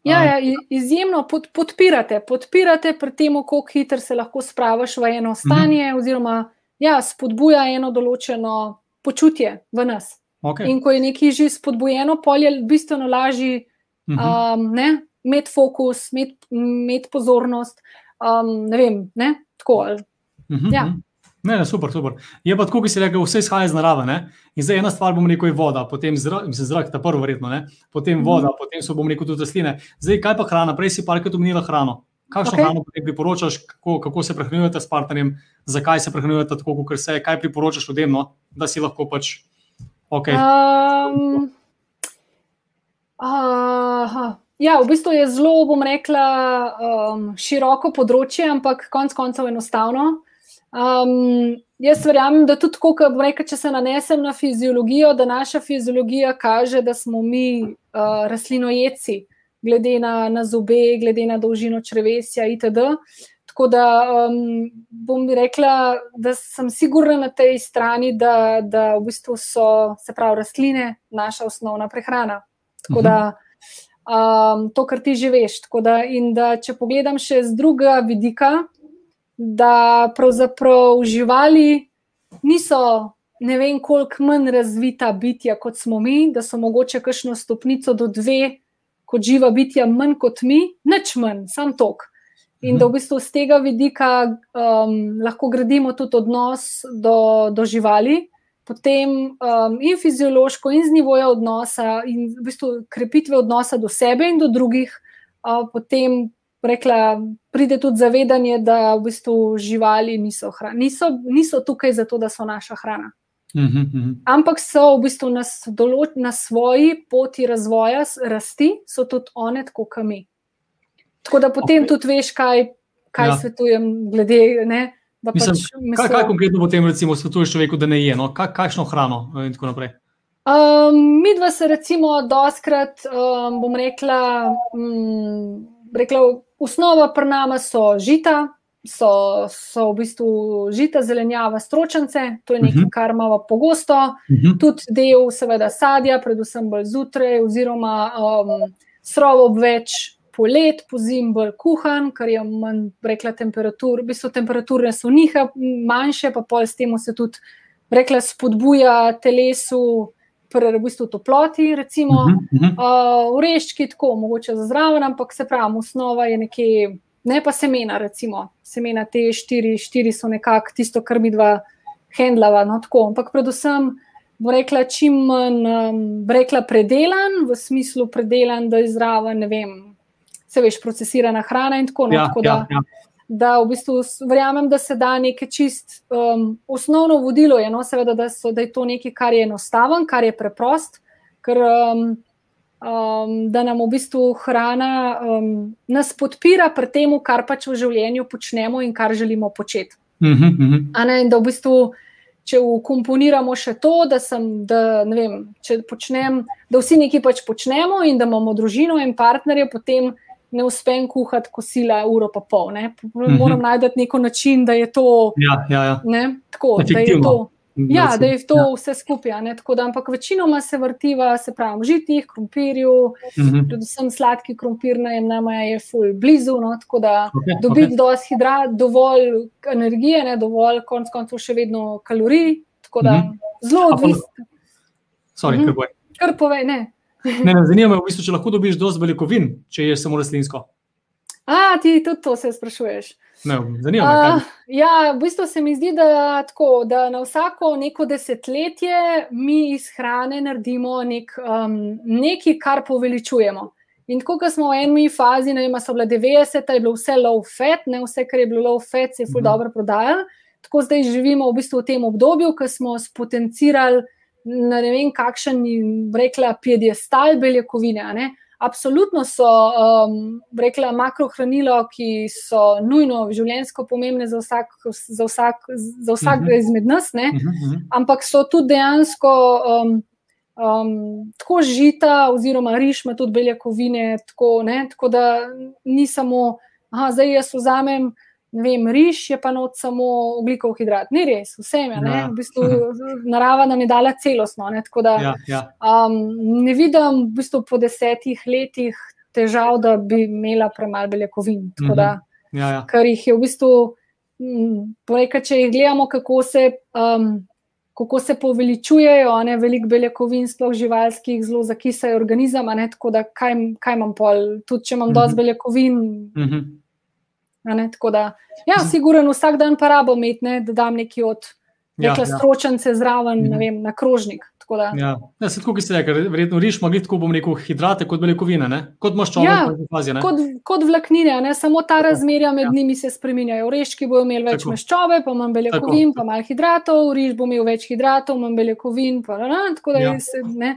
Speaker 2: Ja, ja, izjemno pod, podpirate, podpirate pri tem, kako hitro se lahko spraviš v eno stanje, mm -hmm. oziroma ja, spodbuja eno določeno počutje v nas. Okay. In ko je nekaj že spodbujeno, polje je bistveno lažje mm -hmm. um, imeti fokus, imeti pozornost. Um, ne vem, ne? tako. Mm -hmm. ja.
Speaker 1: Ne, ne, super, super. Je pa tako, ki si rekel, vse izhaja iz narave. Ne? In zdaj ena stvar, bom rekel, je voda, potem zrak, mislim, zrak, ta prvo, verjetno, ne? potem mm -hmm. voda, potem so, bom rekel, tudi rastline. Zdaj, kaj pa hrana? Prej si parkrat omenila hrano. kakšno okay. hrano priporočaš, kako, kako se prehranjujete s partnerjem, zakaj se prehranjujete tako, kot se, kaj priporočaš ljudem, no? da si lahko pač. Okay. Um,
Speaker 2: uh, ja, v bistvu je zelo, bom rekla, um, široko področje, ampak konec koncev enostavno. Um, jaz verjamem, da tudi, ko reka, če se nanesem na fiziologijo, da naša fiziologija kaže, da smo mi uh, rastlinojeci, glede na, na zobe, glede na dolžino črvesja itd. Tako da um, bom rekla, da sem sigurna na tej strani, da, da v bistvu so se pravi rastline naša osnovna prehrana. Tako da um, to, kar ti že veš. Da, in da če pogledam še z drugega vidika, da pravzaprav živali niso ne vem, koliko manj razvita bitja kot smo mi, da so mogoče kakšno stopnico do dve, kot živa bitja, manj kot mi, nič manj, sam tok. In da v bistvu z tega vidika um, lahko gradimo tudi odnos do, do živali, potem um, in fiziološko, in z nivoja odnosa, in v bistvu krepitve odnosa do sebe in do drugih, uh, potem rekla, pride tudi zavedanje, da v bistvu živali niso, niso, niso tukaj zato, da so naša hrana.
Speaker 1: Mhm, mhm.
Speaker 2: Ampak so v bistvu na, določ, na svoji poti razvoja, rasti, so tudi one, tako kot mi. Tako da potem okay. tudi veš, kaj, kaj ja. svetujem, glede na to.
Speaker 1: Mislim, pač kaj, kaj konkretno potem recimo svetuješ človeku, da ne je, no? kaj, kakšno hrano in tako naprej?
Speaker 2: Um, mi dva se recimo doskrat, um, bom rekla, um, rekla Osnova pri nama so žita, so, so v bistvu žita, zelenjava, stročence, to je nekaj, uh mhm. -huh. kar imamo pogosto, uh mhm. -huh. tudi del, seveda, sadja, predvsem bolj zjutraj, oziroma um, srovo več polet, po zim bolj kuhan, ker je manj, rekla, temperatur, v bistvu temperature so njiha manjše, pa pol s tem se tudi, rekla, spodbuja telesu v bistvu toploti, recimo, uh -huh, uh -huh. uh, ureščki, tako mogoče za zraven, ampak se pravi, osnova je nekje, ne pa semena, recimo, semena te štiri, štiri so nekako tisto, kar mi dva handlava. No, tako, ampak predvsem. Bo rekla, čim manj, um, rekla, predelan, v smislu predelan, da je zraven, ne vem, se veš, procesirana hrana in tako naprej. No, ja, ja, ja da v bistvu verjamem, da se da nekaj čist. Um, osnovno vodilo je, no, seveda, da, so, da je to nekaj, kar je enostaven, kar je preprost, ker um, um, da nam v bistvu hrana um, nas podpira pri tem, kar pač v življenju počnemo in kar želimo početi.
Speaker 1: Uh -huh, uh -huh.
Speaker 2: ne, da v bistvu. Če ukomponiramo še to, da, sem, da, vem, počnem, da vsi nekaj pač počnemo, in da imamo družino in partnerje, potem ne uspem kuhati kosila uro pa pol. Ne? Moram mhm. najti neko način, da je to.
Speaker 1: Ja, ja, ja.
Speaker 2: Tako, da je to. Ja, da je to ja. vse skupaj. Da, ampak večinoma se vrtiva, se pravi, žitih, krompirju, mhm. -huh. predvsem sladki krompir, najem nama je ful blizu. No, tako da okay, dobiti okay. dovolj hidrat, dovolj energije, ne, dovolj konc koncev še vedno kalorij. Tako da mhm. -huh. zelo odvisno.
Speaker 1: Sorry, uh -huh.
Speaker 2: kar povej, ne.
Speaker 1: Ne, ne, zanima me, v bistvu, če lahko dobiš dovolj beljakovin, če ješ samo rastlinsko.
Speaker 2: A, ti tudi to se sprašuješ.
Speaker 1: Ne, zanima me. Uh,
Speaker 2: ja, v bistvu se mi zdi, da, tako, da na vsako neko desetletje mi iz hrane naredimo nek, um, nekaj, kar poveličujemo. In tako, ko smo v eni fazi, ne vem, so bile 90, je bilo vse low fat, ne vse, kar je bilo low fat, se je ful mm -hmm. dobro prodajalo. Tako zdaj živimo v bistvu v tem obdobju, ko smo spotencirali na ne vem, kakšen, rekla, piedestal beljakovine. Absolutno so, um, rekla, makrohranilo, ki so nujno življenjsko pomembne za vsak, za vsak, za vsak uh mhm. -huh. izmed nas, uh mhm, -huh. Mhm. ampak so tudi dejansko um, um, tako žita, oziroma riž ima tudi beljakovine, tako, tako da ni samo, da zdaj jaz vzamem vem, riž je pa not samo ugljikov hidrat. Ni res, vse je. Ja. V bistvu, narava nam je dala celostno. Ne, da,
Speaker 1: ja, ja.
Speaker 2: Um, ne vidim v bistvu po desetih letih težav, da bi imela premalo beljakovin. Da,
Speaker 1: mhm. ja, ja.
Speaker 2: Ker jih je v bistvu, poreka, če jih gledamo, kako se. Um, Kako se poveličujejo, ne veliko beljakovin, sploh živalskih, zelo zakisajo organizem. Tako da, kaj, kaj imam pol, tudi če imam uh -huh. dosti beljakovin, uh
Speaker 1: mhm.
Speaker 2: Tako da, ja, sigurno vsak dan pa rabo imeti, ne, da dam neki od ja, ja. stročence zraven, mm -hmm. vem, na krožnik. Da...
Speaker 1: Ja, ja se tako, ki ste rekli, verjetno riš ima tako, bom rekel, hidrate kot beljakovine, ne? kot maščobe.
Speaker 2: Ja,
Speaker 1: fazi,
Speaker 2: kot, kot vlaknine, ne? samo ta tako. razmerja med ja. njimi se spremenjajo. Oreški bodo imeli več tako. maščobe, pa manj beljakovin, tako. pa manj hidratov, riž bo imel več hidratov, manj beljakovin. Pa, na, na, tako da ja. se, ne.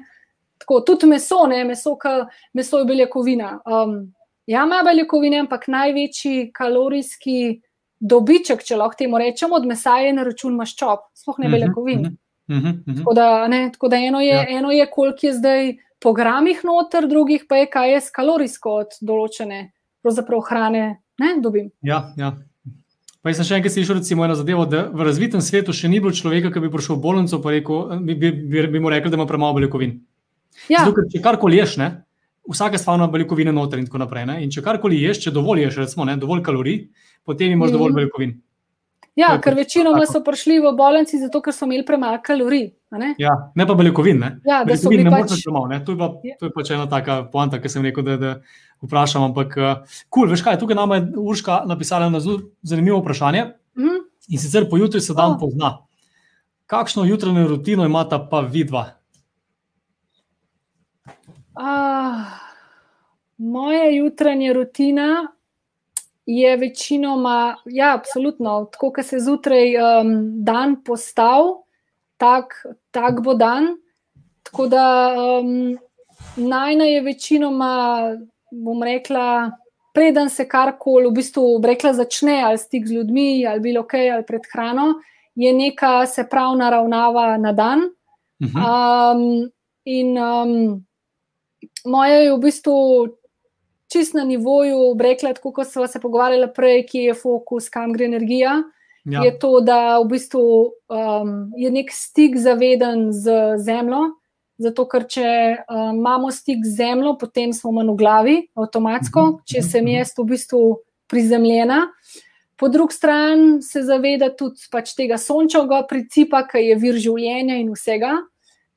Speaker 2: Tako, tudi meso, ne, meso, ka, meso je beljakovina. Um, ja, ima beljakovine, ampak največji kalorijski dobiček, če lahko temu rečemo, od mesa je na račun maščob, sploh ne mhm, beljakovin. Uh -huh, uh -huh, uh -huh. Tako, da, ne, tako da eno je, ja. eno je koliko je zdaj po gramih noter, drugih pa je, kaj je kalorijsko od določene hrane. Ne, dobim.
Speaker 1: Ja, ja. Pa jaz sem še enkrat slišal, recimo, eno zadevo, da v razvitem svetu še ni bilo človeka, ki bi prišel v bolnico in bi, bi, bi, bi mu rekel, da ima premalo beljakovin. Ja. Zato, če karkoli ješ, ne, vsaka stvar ima beljakovine noter in tako naprej. Ne? In če karkoli ješ, če dovolj ješ, recimo, ne, dovolj kalorij, potem imaš dovolj mm. beljakovin.
Speaker 2: Ja, ker večinoma so prišli v bolnici zato, ker so imeli premalo kalorij.
Speaker 1: Ne? Ja, ne pa beljakovin. Ne,
Speaker 2: ja, beljakovin ne
Speaker 1: pač... premalo. To je pa, ja. to je pač ena taka poanta, ki sem rekel, da, da vprašam. Ampak, kul, uh, cool, veš kaj, tukaj nam je Urška napisala na zanimivo vprašanje. Mm. In sicer po jutri se dan oh. pozna. Kakšno jutranjo rutino imata pa vidva?
Speaker 2: Uh, moja jutranja rutina je večinoma, ja, absolutno, tako da se zjutraj um, dan postavi, tak, tak bo dan. Tako da um, najna je večinoma, bom rekla, preden se karkoli v bistvu rekla, začne ali stik z ljudmi, ali bilo kaj, ali pred hrano, je neka se prav naravnava na dan. Um, in um, moja je v bistvu čist na nivoju, rekla, kot smo se pogovarjali prej, ki je fokus, kam gre energija. Ja. Je to, da v bistvu um, je nek stik zaveden z zemljo. Zato, ker če um, imamo stik z zemljo, potem smo manj v glavi, avtomatsko, mhm. če sem jaz v bistvu prizemljena. Po drugi strani se zaveda tudi pač tega sončevega principa, ki je vir življenja in vsega.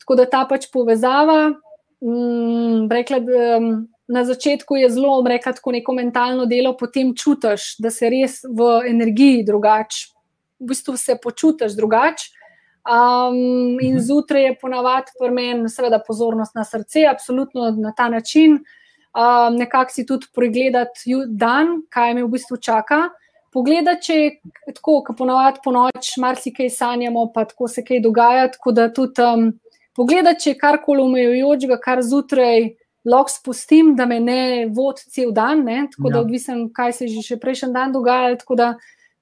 Speaker 2: Tako da ta pač povezava, mm, rekla, da, um, na začetku je zelo, rekla tako neko mentalno delo, potem čutiš, da se res v energiji drugače, v bistvu se počutiš drugače. Um, in mhm. zjutraj je ponavadi pri meni, seveda, pozornost na srce, absolutno na ta način. Um, Nekako si tudi pregledati dan, kaj me v bistvu čaka. Pogledati, če je tako, kot ponavadi po noč, marsikaj sanjamo, pa tako se kaj dogaja. Tako da tudi um, pogledati, če je karkoli omejujočega, kar zjutraj lahko spustim, da me ne vodi cel dan, ne? tako ja. da odvisen, kaj se je že prejšnji dan dogajalo. Da,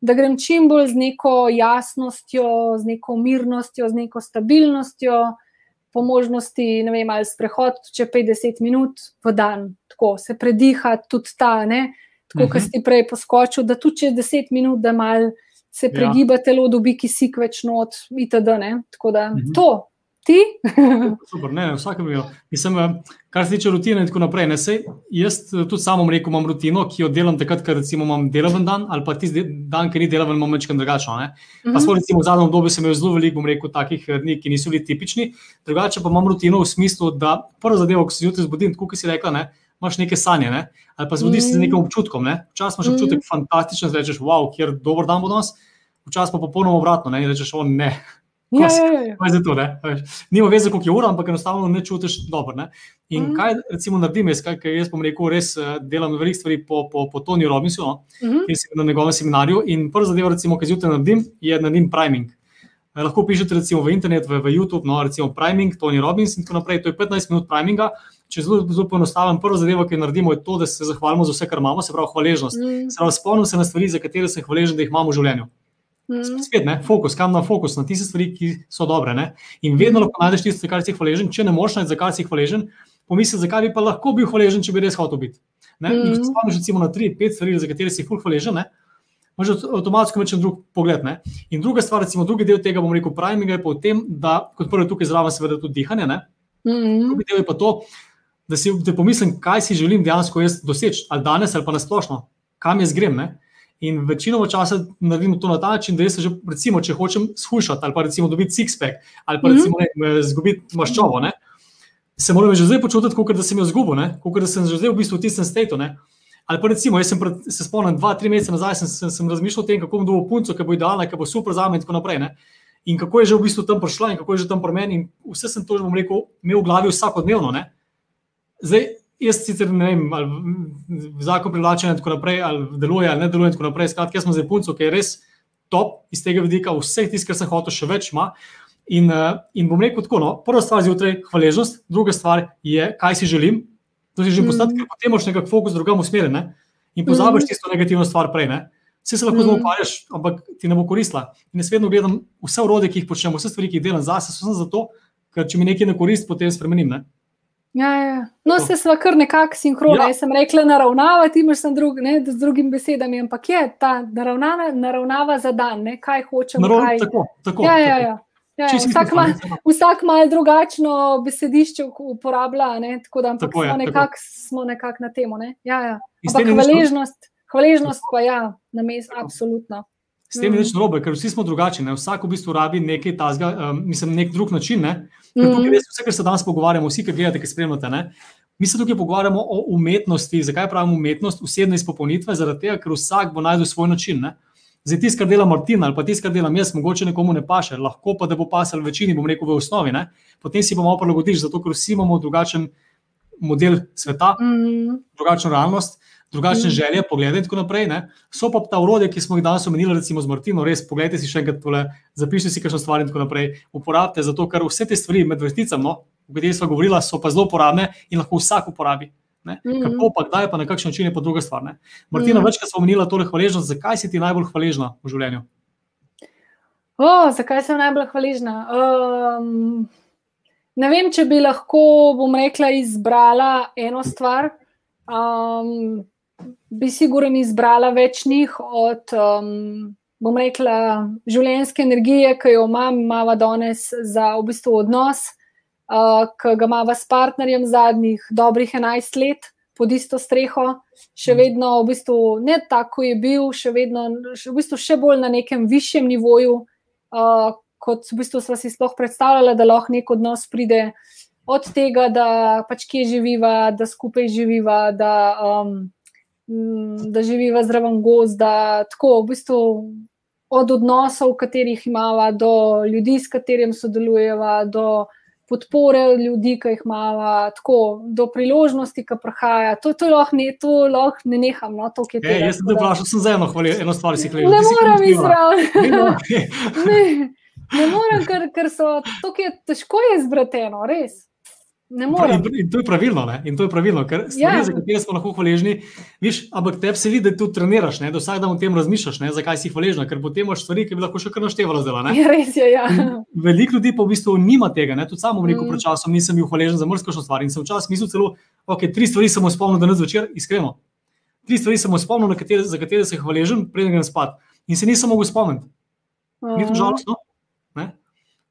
Speaker 2: da grem čim bolj z neko jasnostjo, z neko mirnostjo, z neko stabilnostjo, po možnosti, ne vem, ali sprehod, če 50 minut v dan, tako se prediha tudi ta, ne? tako uh -huh. kot si prej poskočil, da tudi čez 10 minut, da mal. Se pregiba ja. telo, dobi kisik več not, itd. Tako da uh mhm. -huh. to, ti.
Speaker 1: Super, ne, vsakem primeru. Mislim, eh, kar se tiče rutine in tako naprej. Ne, sej, jaz eh, tudi samo rekel, imam rutino, ki jo delam takrat, ker recimo imam deloven dan, ali pa tisti dan, ki ni deloven, imam večkrat drugačno. Mm -hmm. Pa smo recimo v zadnjem obdobju imeli zelo veliko, bom rekel, takih eh, dni, ki niso bili tipični. Drugače pa imam rutino v smislu, da prvo zadevo, ko se zjutraj zbudim, tako kot si rekla, ne, imaš neke sanje, ne, ali pa zbudiš se z nekim občutkom. Ne. Včasih imaš občutek mm -hmm. fantastičen, rečeš, wow, kjer dober dan bo danes. Včasih pa popolnoma obratno, ne, in rečeš, o ne,
Speaker 2: Ja, ja, ja.
Speaker 1: Zato, Nima veze, koliko je ura, ampak enostavno ne čutiš dobro. Ne? In mm kaj recimo naredim, jaz, kaj, jaz bom rekel, res eh, delam veliko stvari po, po, po Tony Robbinsu, no? mm -hmm. ki sem na njegovem seminarju. In prva zadeva, recimo, ki zjutraj naredim, je naredim priming. Eh, lahko pišete recimo v internet, v, v YouTube, no, recimo priming, Tony Robbins in tako naprej. To je 15 minut priminga. Če zelo, zelo poenostavim, prvo zadevo, ki jo naredimo, je to, da se zahvalimo za vse, kar imamo, se pravi hvaležnost. Mm. Se pravi, spomnim se na stvari, za katere sem hvaležen, da jih imamo v življenju. Mm. Spet, ne, fokus, kam na fokus, na tiste stvari, ki so dobre. Ne? In vedno lahko najdeš tisto, za kar si hvaležen. Če ne moreš najti, za kar si hvaležen, pomisli, zakaj bi pa lahko bil hvaležen, če bi res hotel biti. Mm. Če spomniš recimo na tri, pet stvari, za katere si ful hvaležen, imaš avtomatsko več drug pogled. Ne? In druga stvar, recimo drugi del tega, bom rekel, pravim, je pa v tem, da kot prvo tukaj zraven seveda tudi dihanje. Mm. Drugi del je pa to, da si da pomislim, kaj si želim dejansko jaz doseči, ali danes, ali pa nasplošno, kam jaz grem. Ne? In večino časa naredimo to na ta način, da jaz že, recimo, če hočem shujšati ali pa recimo dobiti six-pack ali pa recimo izgubiti -hmm. maščobo, ne, se moram že zdaj počutiti, kot da sem jo izgubil, kot da sem že zdaj v bistvu v tistem statu. Ali pa recimo, jaz pred, se spomnim, dva, tri mesece nazaj sem, sem, sem razmišljal o tem, kako bom dobil punco, ki bo idealna, ki bo super za me in tako naprej. Ne. in kako je že v bistvu tam prišla, in kako je že tam pri meni. Vse sem to že, bom rekel, imel v glavi vsakodnevno. Ne? Zdaj, jaz sicer ne vem, ali zakon privlačen in tako naprej, ali deluje ali ne deluje in tako naprej. Skratka, jaz sem zdaj punco, ki je res top iz tega vidika, vseh tistih, kar sem hotel, še več ima. In, uh, in bom rekel tako, no, prva stvar zjutraj, hvaležnost, druga stvar je, kaj si želim. To si želim mm. postati, ker potem imaš nekako fokus drugam usmerjen in pozabiš mm. tisto negativno stvar prej. Ne? Vse se lahko mm. zelo ukvarjaš, ampak ti ne bo koristila. In jaz vedno gledam vse urode, ki jih počnem, vse stvari, ki jih delam zase, so samo zato, ker če mi nekaj ne koristi, potem spremenim. Ne?
Speaker 2: Ja, ja. No, se sva kar nekako sinhrona. Ja. Jaz sem rekla, naravnava, ti imaš drug, ne, z drugimi besedami, ampak je ta naravnava, naravnava za dan, ne, kaj hočemo.
Speaker 1: Naravn,
Speaker 2: kaj...
Speaker 1: Tako, tako,
Speaker 2: ja, ja, ja. Ja, ja, vsak ima vsak mal drugačno besedišče uporablja, ne? tako da tako je, smo nekako nekak na temo. Ne? Ja, ja. Ampak hvaležnost, hvaležnost pa ja, na mestu, absolutno.
Speaker 1: S tem je več mm. narobe, ker vsi smo drugačni. Vsak v bistvu rabi nekaj tazga, um, mislim, nek drug način. Ne? Ker tukaj res vse, kar se danes pogovarjamo, vsi, ki gledate, ki spremljate, ne? mi se tukaj pogovarjamo o umetnosti. Zakaj pravimo umetnost? Vsebne izpopolnitve, zaradi tega, ker vsak bo najdel svoj način. Ne? Zdaj, tisti, kar dela Martin ali pa tisti, kar delam jaz, mogoče nekomu ne paše, lahko pa da bo pasal večini, bom rekel, v osnovi. Ne? Potem si bomo prilagodiš, zato ker vsi imamo drugačen model sveta, mm. drugačno realnost drugačne mm. želje, poglede in tako naprej. Ne? So pa ta urodja, ki smo jih danes omenili, recimo z Martino, res pogledajte si še enkrat tole, zapišite si kakšno stvar in tako naprej. Uporabite zato, ker vse te stvari med vrsticami, no, o katerih smo govorili, so pa zelo uporabne in lahko vsak uporabi. Ne? Mm. Kako pa, kdaj pa na kakšen način je pa druga stvar. Ne? Martina, mm. večkrat smo omenili tole hvaležnost, zakaj si ti najbolj hvaležna v življenju?
Speaker 2: O, zakaj sem najbolj hvaležna? Um, ne vem, če bi lahko, bom rekla, izbrala eno stvar. Um, bi sigurno izbrala več njih od, um, bom rekla, življenjske energije, ki jo imam, imamo danes za v bistvu odnos, uh, ki ga imamo s partnerjem zadnjih dobrih 11 let pod isto streho, še mhm. vedno v bistvu ne tako je bil, še vedno v bistvu še bolj na nekem višjem nivoju, uh, kot v bistvu smo si sploh predstavljali, da lahko nek odnos pride. Od tega, da pač kje živiva, da skupaj živiva, da um, da živiva zraven gozda, tako v bistvu od odnosov, katerih imamo, do ljudi, s katerimi sodelujemo, do podpore ljudi, ki jih imamo, tako do priložnosti, ki prihaja. To, to, lahko, ne, to lahko ne neham. No, to,
Speaker 1: e, tega, jaz sem te vprašal, sem za eno, hvali, eno stvar si hvaležen.
Speaker 2: Ne moram izravnati. ne, ne morem, ker, ker so to, je težko izbrateno, res. In,
Speaker 1: in to je pravilno, ne? in to je pravilno, ker stvari, ja. za katere smo lahko hvaležni, viš, ampak te se vidi, da tu treniraš, ne? da vsak dan o tem razmišljaš, ne? zakaj si hvaležen, ker potem imaš stvari, ki bi lahko še kar naštevalo zdaj.
Speaker 2: Ja, res je. Ja.
Speaker 1: Veliko ljudi pa v bistvu nima tega, ne? tudi samo rekel mm. pred časom, nisem bil hvaležen za mrzkošno stvar in sem včasih mislil celo, ok, tri stvari sem spomnil danes zvečer, iskreno. Tri stvari sem spomnil, katere, za katere sem hvaležen, preden grem spat. In se nisem mogel spomniti. Mm. Ni to žalostno?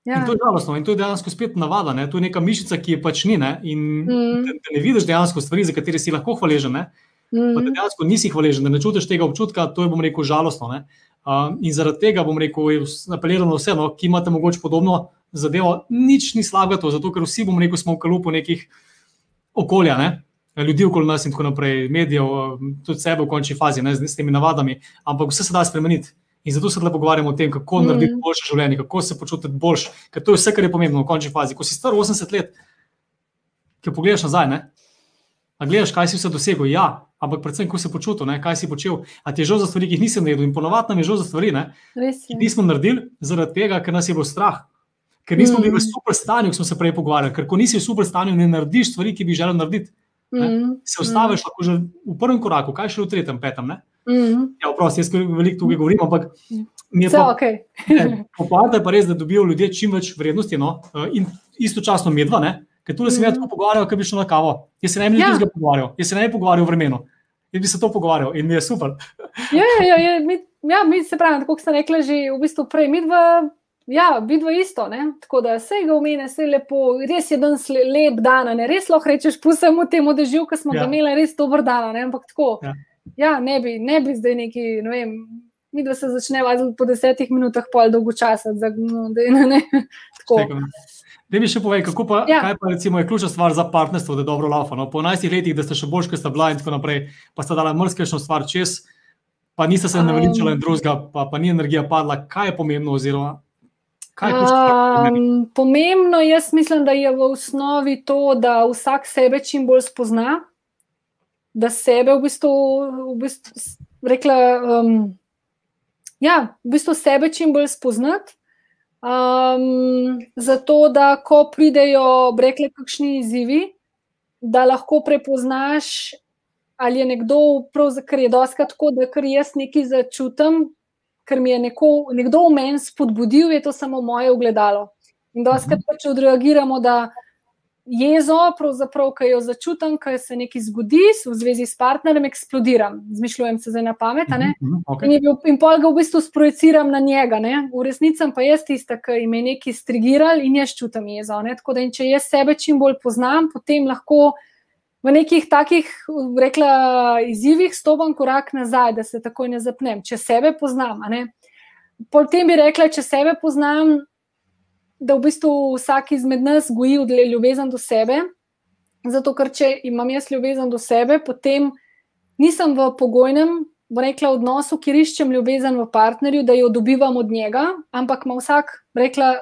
Speaker 1: Ja. In to je žalostno in to je dejansko spet navada. Ne? To je neka mišica, ki je pač ni. Ne? In mm. da, da ne vidiš dejansko stvari, za katere si lahko hvaležen. Mm. Da dejansko nisi hvaležen, da ne čutiš tega občutka, to je, bom rekel, žalostno. Uh, in zaradi tega bom rekel, apeliram na vse, no, ki imate mogoče podobno zadevo, nič ni slabega to, zato ker vsi, bom rekel, smo v kalupu nekih okolja. Ne? Ljudje okoli nas in tako naprej, medijev, tudi sebe v končni fazi, ne, z, z temi navadami, ampak vse se da spremeniti. In zato se lahko pogovarjamo o tem, kako mm. narediti boljše življenje, kako se počutiti boljše, ker to je vse, kar je pomembno v končni fazi. Ko si star 80 let, ki pogledaš nazaj, ne? a gledaš, kaj si vse dosegel, ja, ampak predvsem, kako si počutil, ne? kaj si počel. A ti je žal za stvari, ki jih nisem naredil in ponovadi nam je žal za stvari, ki nismo naredili zaradi tega, ker nas je bilo strah. Ker nismo bili mm. v super stanju, ko smo se prej pogovarjali. Ker ko nisi v super stanju, ne narediš stvari, ki bi želel narediti. Mm. Se ostaviš mm. lahko že v prvem koraku, kaj še v tretjem, petem. Ne? -hmm. Ja, prosti, jaz veliko tukaj govorim, ampak
Speaker 2: mi je pa okay.
Speaker 1: popolnoma pa res, da dobijo ljudje čim več vrednosti. No? Eh, in istočasno medva, ne? ker tu se mi lahko pogovarjajo, kaj bi šlo na kavo. Jaz se ne bi ja. tega pogovarjal, jaz se ne bi pogovarjal v vremenu. Jaz bi se to pogovarjal in mi je super.
Speaker 2: ja, ja, ja, mi, ja, mi se pravi, tako ste rekli že v bistvu prej, mi dva. Ja, vidva isto, ne? tako da se ga umene, se je lepo, res je danes lep dan, ne? res lahko rečeš, pusemo temu dežju, ki smo ja. ga imeli, res dober dan, ne? ampak tako. Ja ja, ne, bi, ne bi zdaj neki, ne vem, mi da se začne vaziti po desetih minutah, pol dolgo časa. Da, no, da, ne, ne,
Speaker 1: Da mi še povej, kako pa, ja. pa recimo, je ključna stvar za partnerstvo, da je dobro laufa. No? Po 11 letih, da ste še boljši, kot ste bila in tako naprej, pa ste dala mrzkešno stvar čez, pa niste se naveličali in drugega, pa, pa ni energija padla. Kaj je pomembno? Oziroma,
Speaker 2: Um, pomembno jaz mislim, da je v osnovi to, da vsak sebe čim bolj spozna, da sebe v bistvu, v bistvu rekla, um, ja, v bistvu sebe čim bolj spoznati. Um, zato, da ko pridejo, rekle, kakšni izzivi, da lahko prepoznaš, ali je nekdo, ker je doskrat tako, da kar jaz nekaj začutim, ker mi je neko, nekdo v meni spodbudil, je to samo moje ogledalo. In doskrat mhm. pač odreagiramo, da jezo, ki jo začutim, ki se nekaj zgodi, v zvezi s partnerjem, eksplodiram, zmišljujem se zdaj na pamet. Uh -huh, okay. In, bil, in pol ga v bistvu sprojeciram na njega. Ne? V resnici pa jaz tista, ki me je nekaj strigiral in jaz čutim jezo. Ne? Tako da, če jaz sebe čim bolj poznam, potem lahko. V nekih takih, rekla, izzivih stopam korak nazaj, da se takoj ne zapnem, če sebe poznam. Potem bi rekla, če sebe poznam, da v bistvu vsak izmed nas goji ljubezen do sebe. Zato, ker če imam jaz ljubezen do sebe, potem nisem v pogojnem, bo rekla, odnosu, kjer iščem ljubezen v partnerju, da jo dobivam od njega, ampak ima vsak, rekla,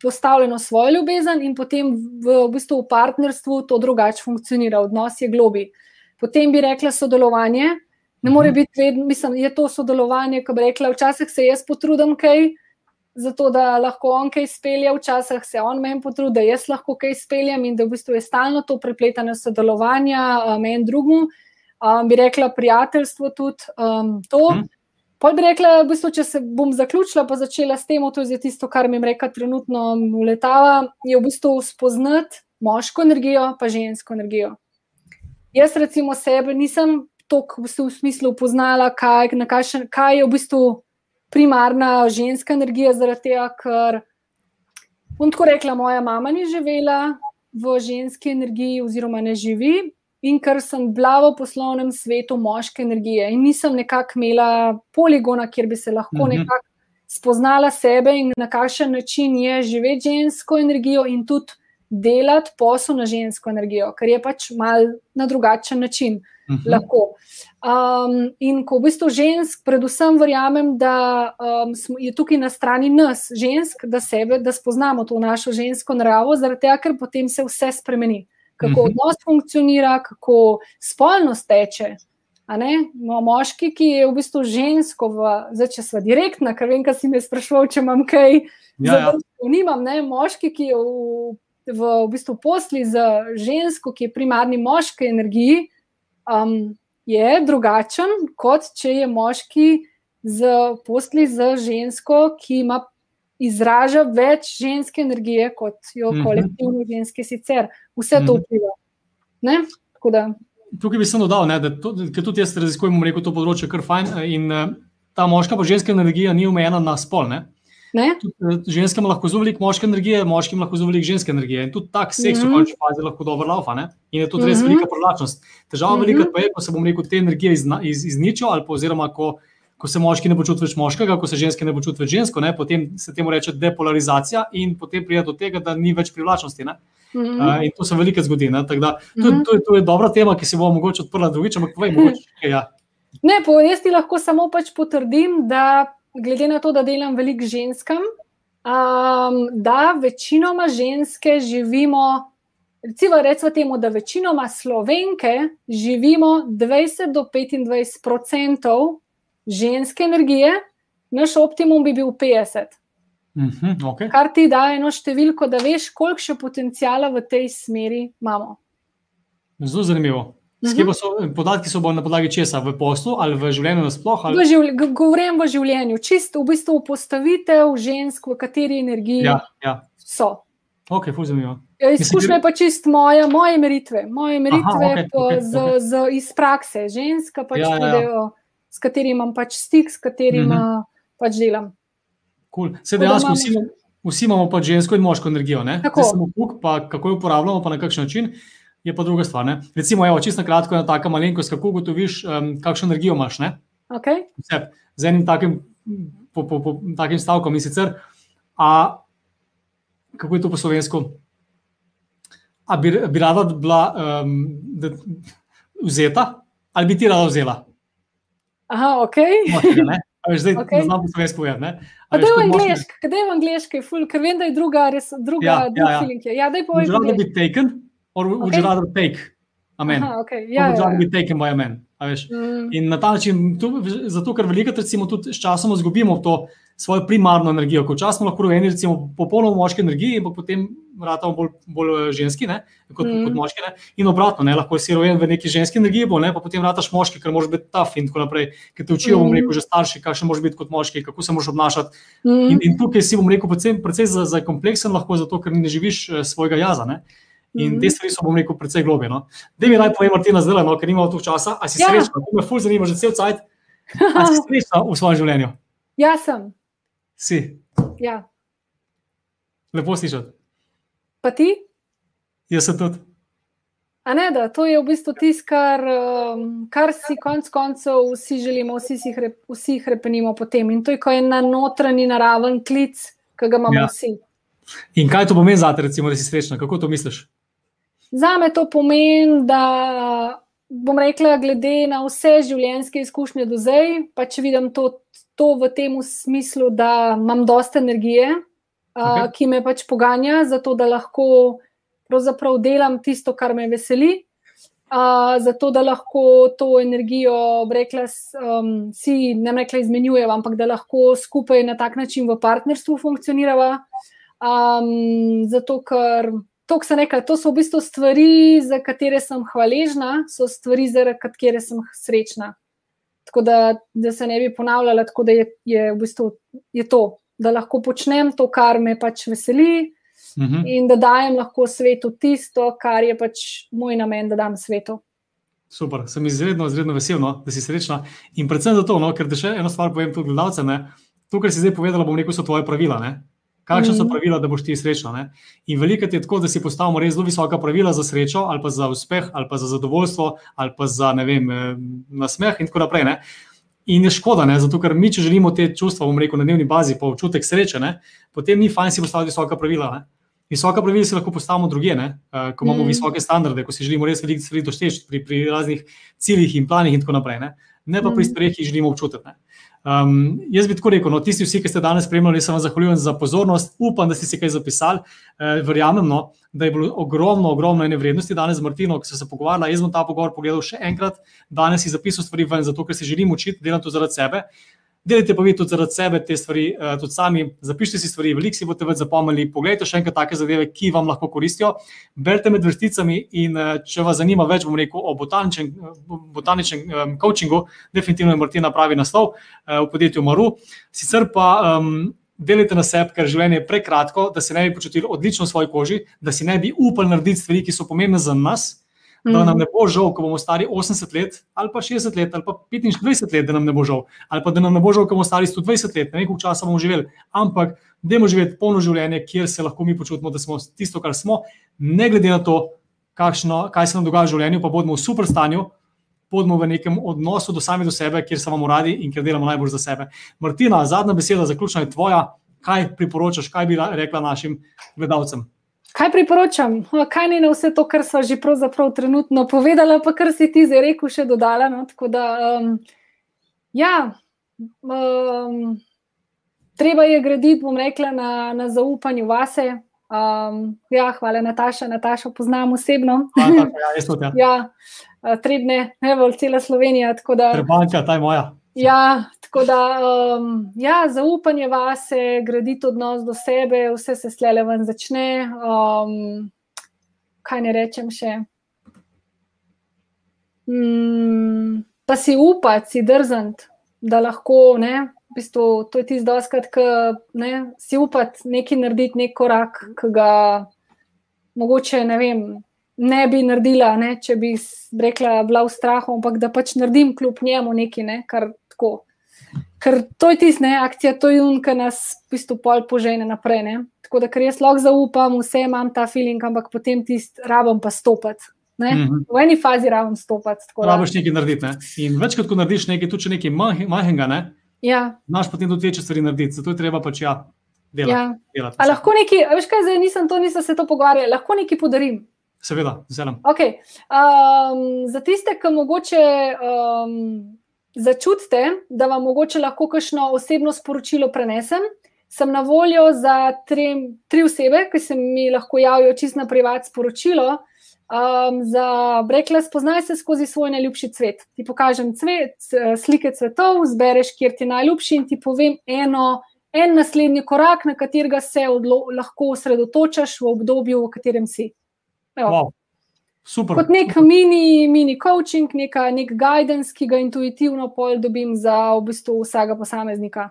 Speaker 2: postavljeno svojo ljubezen in potem v, v bistvu v partnerstvu to drugače funkcionira, odnos je globi. Potem bi rekla sodelovanje. Ne more mhm. biti vedno, mislim, je to sodelovanje, ko bi rekla, včasih se jaz potrudim kaj, zato da lahko on kaj spelje, včasih se on meni potrudi, da jaz lahko kaj speljem in da v bistvu je stalno to prepletanje sodelovanja meni drugmu. Um, bi rekla prijateljstvo tudi um, to. Hmm. Pol bi rekla, v bistvu, če se bom zaključila, pa začela s tem, to je tisto, kar mi reka trenutno uletava, je v bistvu spoznati moško energijo, pa žensko energijo. Jaz recimo sebe nisem toliko v smislu poznala, kaj, kaj, kaj je v bistvu primarna ženska energija, zaradi tega, ker bom tako rekla, moja mama ni živela v ženski energiji, oziroma ne živi, in ker sem bila v poslovnem svetu moške energije in nisem nekako imela poligona, kjer bi se lahko mhm. nekako spoznala sebe in na kakšen način je živeti žensko energijo in tudi delati posel na žensko energijo, ker je pač mal na drugačen način. Uh mhm. -huh. Lahko. Um, in ko v bistvu žensk, predvsem verjamem, da um, je tukaj na strani nas, žensk, da sebe, da spoznamo to našo žensko naravo, zaradi tega, ker potem se vse spremeni. Kako mhm. odnos funkcionira, kako spolnost teče. No, moški, ki je v bistvu žensko, zdaj če smo direktna, ker vem, kaj si me sprašval, če imam kaj, ja, ja. nimam. Ne? Moški, ki je v, v, v bistvu posli z žensko, ki je primarni moški energiji, um, je drugačen, kot če je moški z posli z žensko, ki ima. Izraža več ženske energije, kot jo mhm. kolektivno ženske sicer. Vse to mhm. vpliva.
Speaker 1: Tukaj bi se dodal, ne, da to, tudi jaz raziskujem, rekel, to področje kar fajn. In uh, ta moška pa ženska energija ni omejena na spol. Ne?
Speaker 2: Eh,
Speaker 1: ženskam lahko zelo veliko moške energije, moškim lahko zelo veliko ženske energije. In tudi tak seks mm -hmm. v končni fazi lahko dobro laufa. Ne? In je to res mm -hmm. velika privlačnost. Težava mm -hmm. velika pa je, ko se bom rekel, te energije izna, iz, izničijo, ali pa oziroma ko, ko se moški ne počutijo več moškega, ko se ženske ne počutijo več žensko, ne? potem se temu reče depolarizacija in potem pride do tega, da ni več privlačnosti. Mm -hmm. uh, in to se veliko zgodi. Da, to, mm -hmm. to, to je dobra tema, ki se bo mogoče odprla drugič, ampak povej, mogoče. Ja.
Speaker 2: Ne, po, jaz ti lahko samo pač potrdim, da glede na to, da delam veliko ženskam, um, da večinoma ženske živimo, recimo, recimo temu, da večinoma slovenke živimo 20 do 25 odstotkov ženske energije, naš optimum bi bil 50.
Speaker 1: Mm -hmm, okay.
Speaker 2: Kar ti da eno številko, da veš, koliko še potencijala v tej smeri imamo.
Speaker 1: Zelo zanimivo. Mhm. So, podatki so na podlagi česa, v poslu ali v življenju nasplošno?
Speaker 2: Ali... Življ, govorim v življenju, čisto v bistvu postavitev žensk, v kateri energiji
Speaker 1: ja, ja.
Speaker 2: so.
Speaker 1: Okay,
Speaker 2: ja, Izkušnja je pa čist moja, moje meritve, moje meritve Aha, okay, okay, z, okay. Z, iz prakse, ženska, pač ja, ja. ja. s katerimi imam pač stik, s katerimi uh mhm. -huh. pač delam.
Speaker 1: Cool. Se dejansko vsi, vsi imamo pač žensko in moško energijo. Samo puk, pa kako jo uporabljamo, pa na kakšen način je pa druga stvar. Ne? Recimo, evo, čisto kratko, ena taka malenkost, kako ugotoviš, um, kakšno energijo imaš.
Speaker 2: Okay.
Speaker 1: Z enim takim, po, po, po, takim stavkom in sicer, a, kako je to po slovensko? A bi, bi rada bila um, vzeta, ali bi ti rada vzela?
Speaker 2: Aha, ok.
Speaker 1: Zdaj,
Speaker 2: Okej.
Speaker 1: ne znam, kako se povedati.
Speaker 2: Da je v angliški, kaj je v angliški, ker vem, da je druga, res, druga,
Speaker 1: Ja,
Speaker 2: drug
Speaker 1: ja, ja.
Speaker 2: feeling. je. Ja, daj povej. Po
Speaker 1: rather
Speaker 2: angleški.
Speaker 1: be taken or would you
Speaker 2: Okay.
Speaker 1: rather take a man?
Speaker 2: Aha, okay.
Speaker 1: Or
Speaker 2: ja,
Speaker 1: would you
Speaker 2: ja,
Speaker 1: rather
Speaker 2: ja.
Speaker 1: be taken by a man? A?
Speaker 2: Mm,
Speaker 1: In na ta način, tu, zato ker veliko recimo tudi s časom izgubimo to svojo primarno energijo, ko včasih smo lahko rojeni recimo popolnoma moški energiji, ampak potem ratamo bolj, bolj eh, ženski, ne, kot, mm. kot moški. Ne. In obratno, ne, lahko si rojen v neki ženski energiji, bo, ne, pa potem rataš moški, ker moraš biti tough in tako naprej, ker te učijo, mm. bom rekel, že starši, kakšen moraš biti kot moški, kako se moraš obnašati.
Speaker 2: mm,
Speaker 1: In, in tukaj si bom rekel, predvsem, predvsem za, za kompleksen, lahko zato, ker ne živiš eh, svojega jaza. Ne? In
Speaker 2: Mhm.
Speaker 1: te stvari so, bom rekel, precej globje. No? Da mi naj povem, Martina, zdaj, no, ker nimamo tu časa, a si
Speaker 2: Ja.
Speaker 1: srečna, to me ful zanima že cel cajt. A si srečna v svojem življenju?
Speaker 2: Ja, sem.
Speaker 1: Si,
Speaker 2: Ja.
Speaker 1: lepo slišati.
Speaker 2: Pa ti?
Speaker 1: Jaz sem tudi.
Speaker 2: A ne, da to je v bistvu tisto, kar, um, kar si konec koncev vsi želimo, vsi si hre, vsi hrepenimo po tem. In to je kot en notranji naraven klic, ki ga imamo
Speaker 1: ja.
Speaker 2: vsi.
Speaker 1: In kaj to pomeni za te, recimo, da si srečna? Kako to misliš?
Speaker 2: Za me to pomeni, da bom rekla, glede na vse življenjske izkušnje do zdaj, pa če vidim to, to v tem smislu, da imam dosta energije, okay.
Speaker 1: Ok.
Speaker 2: ki me pač poganja, zato da lahko pravzaprav delam tisto, kar me veseli. Uh, zato, da lahko to energijo, rekla, um, si ne rekla izmenjujeva, ampak da lahko skupaj na tak način v partnerstvu funkcionirava. Um, zato, ker to, kar sem rekla, to so v bistvu stvari, za katere sem hvaležna, so stvari, za katere sem srečna. Tako da, da se ne bi ponavljala, tako da je, je v bistvu je to, da lahko počnem to, kar me pač veseli,
Speaker 1: Mhm.
Speaker 2: in da dajem lahko svetu tisto, kar je pač moj namen, da dam svetu.
Speaker 1: Super, sem izredno, izredno vesel, no, da si srečna. In predvsem zato, no, ker da še eno stvar povem tudi gledalcem. ne. To, kar si zdaj povedala, bom rekel, so tvoje pravila. Ne? Kakšne so
Speaker 2: Mhm.
Speaker 1: pravila, da boš ti srečna? Ne? In veliko je tako, da si postavimo res zelo visoka pravila za srečo, ali pa za uspeh, ali pa za zadovoljstvo, ali pa za ne vem, eh, nasmeh in tako naprej. Ne? In je škoda, ne? zato ker mi, če želimo te čustva, bom rekel, na dnevni bazi, pa občutek sreče, ne? potem ni fajn si postaviti visoka pravila. Ne? Visoka pravila si lahko postavimo druge, ne? Eh, ko imamo
Speaker 2: Mm.
Speaker 1: mm. visoke standarde, ko si želimo res veliko stvari doseči pri, pri raznih ciljih in planih, in tako naprej. Ne, ne pa pri
Speaker 2: Mm.
Speaker 1: stvareh, ki jih želimo občutiti. Ne. Um, jaz bi tako rekel, no, tisti, vsi, ki ste danes spremljali, se vam zahvaljujem za pozornost. Upam, da ste si kaj zapisali. Uh, verjamem, no, da je bilo ogromno, ogromno ene vrednosti danes z Martino, ki so se pogovarjali. Jaz bom ta pogovor pogledal še enkrat, danes si zapisal stvari ven, zato ker se želim učiti, delam to zaradi sebe. Delite pa vi tudi zaradi sebe te stvari, uh, tudi sami, zapišite si stvari, veliko si boste več zapomnili. Poglejte še enkrat take zadeve, ki vam lahko koristijo. Berite med vrsticami in uh, če vas zanima več, bom rekel o botaničnem, botaničnem um, coachingu, definitivno je Martina pravi naslov v podjetju Maru. Sicer pa um, delite na sebi, ker življenje je prekratko, da se ne bi počutili odlično v svoji koži, da si ne bi upali narediti stvari, ki so pomembne za nas. Da nam ne bo žal, ko bomo stari 80 let, ali pa 60 let, ali pa 25 let, da nam ne bo žal, ali pa da nam ne bo žal, ko bomo stari 120 let, ne vem, koliko časa bomo živeli. Ampak, dajmo živeti polno življenje, kjer se lahko mi počutimo, da smo tisto, kar smo, ne glede na to, kakšno, kaj se nam dogaja v življenju, pa bodimo v super stanju, bodimo v nekem odnosu do sami do sebe, kjer se imamo radi in kjer delamo najbolj za sebe. Martina, zadnja beseda, zaključna je tvoja. Kaj priporočaš, kaj bi rekla našim gledalcem?
Speaker 2: Kaj priporočam? Kaj ni na vse to, kar smo že pravzaprav trenutno povedala, pa kar si ti zdaj rekel, še dodala. No? Tako da, um, ja, um, treba je graditi, bom rekla, na, na zaupanju vase. Um, ja, hvala, Nataša. Natašo poznam osebno.
Speaker 1: A, tako, ja, jaz tudi, ja.
Speaker 2: ja, a, trebne, evo, cela Slovenija. Da,
Speaker 1: Trebanka, ta je moja.
Speaker 2: Ja, tako da, um, ja, zaupanje vase, graditi odnos do sebe, vse se slele ven začne. Um, kaj ne rečem še? Mm, pa si upati, si drzant, da lahko, ne, v bistvu, to je tisto, ki si upati nekaj narediti, nek korak, ki ga mogoče ne vem. Ne bi naredila, ne, če bi rekla, bila v strahu, ampak da pač naredim kljub njemu nekaj, ne, kar tako. Ker to je tisto, akcija, to je un, ki nas v bistvu pol požene naprej. Ne. Tako da, ker jaz lahko zaupam, vse imam ta feeling, ampak potem tisti rabim pa stopiti. Ne.
Speaker 1: Mhm.
Speaker 2: V eni fazi rabim da-
Speaker 1: Rabiš nekaj narediti. Ne? In večkrat, ko narediš nekaj, tudi če nekaj majhnega, ne,
Speaker 2: Ja,
Speaker 1: znaš potem tudi večje stvari narediti. Zato je treba pač ja, delati.
Speaker 2: ja.
Speaker 1: delati
Speaker 2: A lahko nekaj, veš kaj, zdaj nisem to, nisem se to pogovarjala, lahko nekaj podarim.
Speaker 1: Seveda, z veseljem.
Speaker 2: Okay. Um, za tiste, ki mogoče um, začutite, da vam mogoče lahko kakšno osebno sporočilo prenesem. Sem na voljo za tri, tri osebe, ki se mi lahko javijo čist na privat sporočilo. Um, za rekla, spoznaj se skozi svoj najljubši cvet. Ti pokažem cvet, slike cvetov, zbereš, kjer ti je najljubši in ti povem eno, en naslednji korak, na katerega se odlo, lahko osredotočaš v obdobju, v katerem si.
Speaker 1: Wow. Super.
Speaker 2: Kot nek
Speaker 1: super.
Speaker 2: mini, mini coaching, neka, nek guidance, ki ga intuitivno pol dobim za v bistvu vsega posameznika.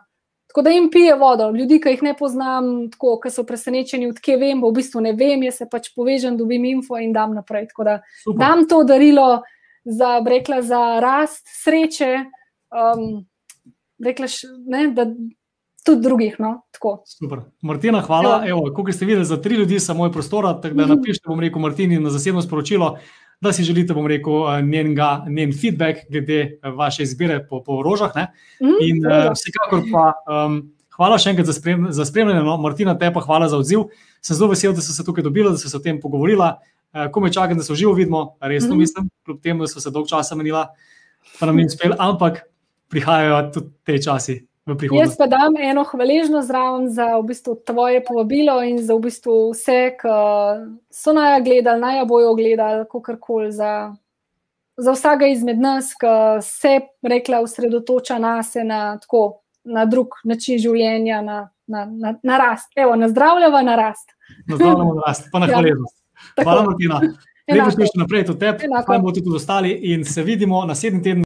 Speaker 2: Tako da jim pije vodo, ljudi, ki jih ne poznam, tako, ki so presenečeni, odkje vem, v bistvu ne vem, jaz se pač povežem, dobim info in dam naprej. Tako da
Speaker 1: super.
Speaker 2: dam to darilo za, rekla, za rast, sreče, um, rekla, ne, da tudi drugih. No, tako.
Speaker 1: Super. Martina, hvala. Evo, kot ste videli, za tri ljudi samo je prostora, tako da
Speaker 2: Mhm.
Speaker 1: napišite, bom rekel, Martini na zasebno sporočilo, da si želite, bom rekel, eh, njenga, njen feedback glede eh, vaše izbire po, po rožah. Ne?
Speaker 2: Mhm,
Speaker 1: In uh, vsekakor pa um, hvala še enkrat za, sprem, za spremljanje. No? Martina, te pa hvala za odziv. Sem zelo vesel, da ste se tukaj dobili, da ste se o tem pogovorila. Uh, ko me čakam, da se živo vidimo, resno
Speaker 2: Mhm.
Speaker 1: mislim, kljub temu, da smo se dolg časa menila, pa nam ni uspelo, ampak prihajajo tudi te časi
Speaker 2: Jaz
Speaker 1: prihodnosti.
Speaker 2: pa dam eno hvaležnost zraven za v bistvu tvoje povabilo in za v bistvu vse, ki so naj gledali, naj bojo gledali, kako koli za, za vsega izmed nas, ki se rekla osredotoča na se, na, tako, na drug način življenja, na, na, na, na rast. Evo, na zdravljava na rast.
Speaker 1: Na zdravljenju rast, pa na
Speaker 2: Ja.
Speaker 1: hvaležnost.
Speaker 2: Tako.
Speaker 1: Hvala, Martina. Lepo
Speaker 2: Enako.
Speaker 1: ste še naprej, tebi,
Speaker 2: Enako.
Speaker 1: pa bodo tudi ostali in se vidimo naslednji teden.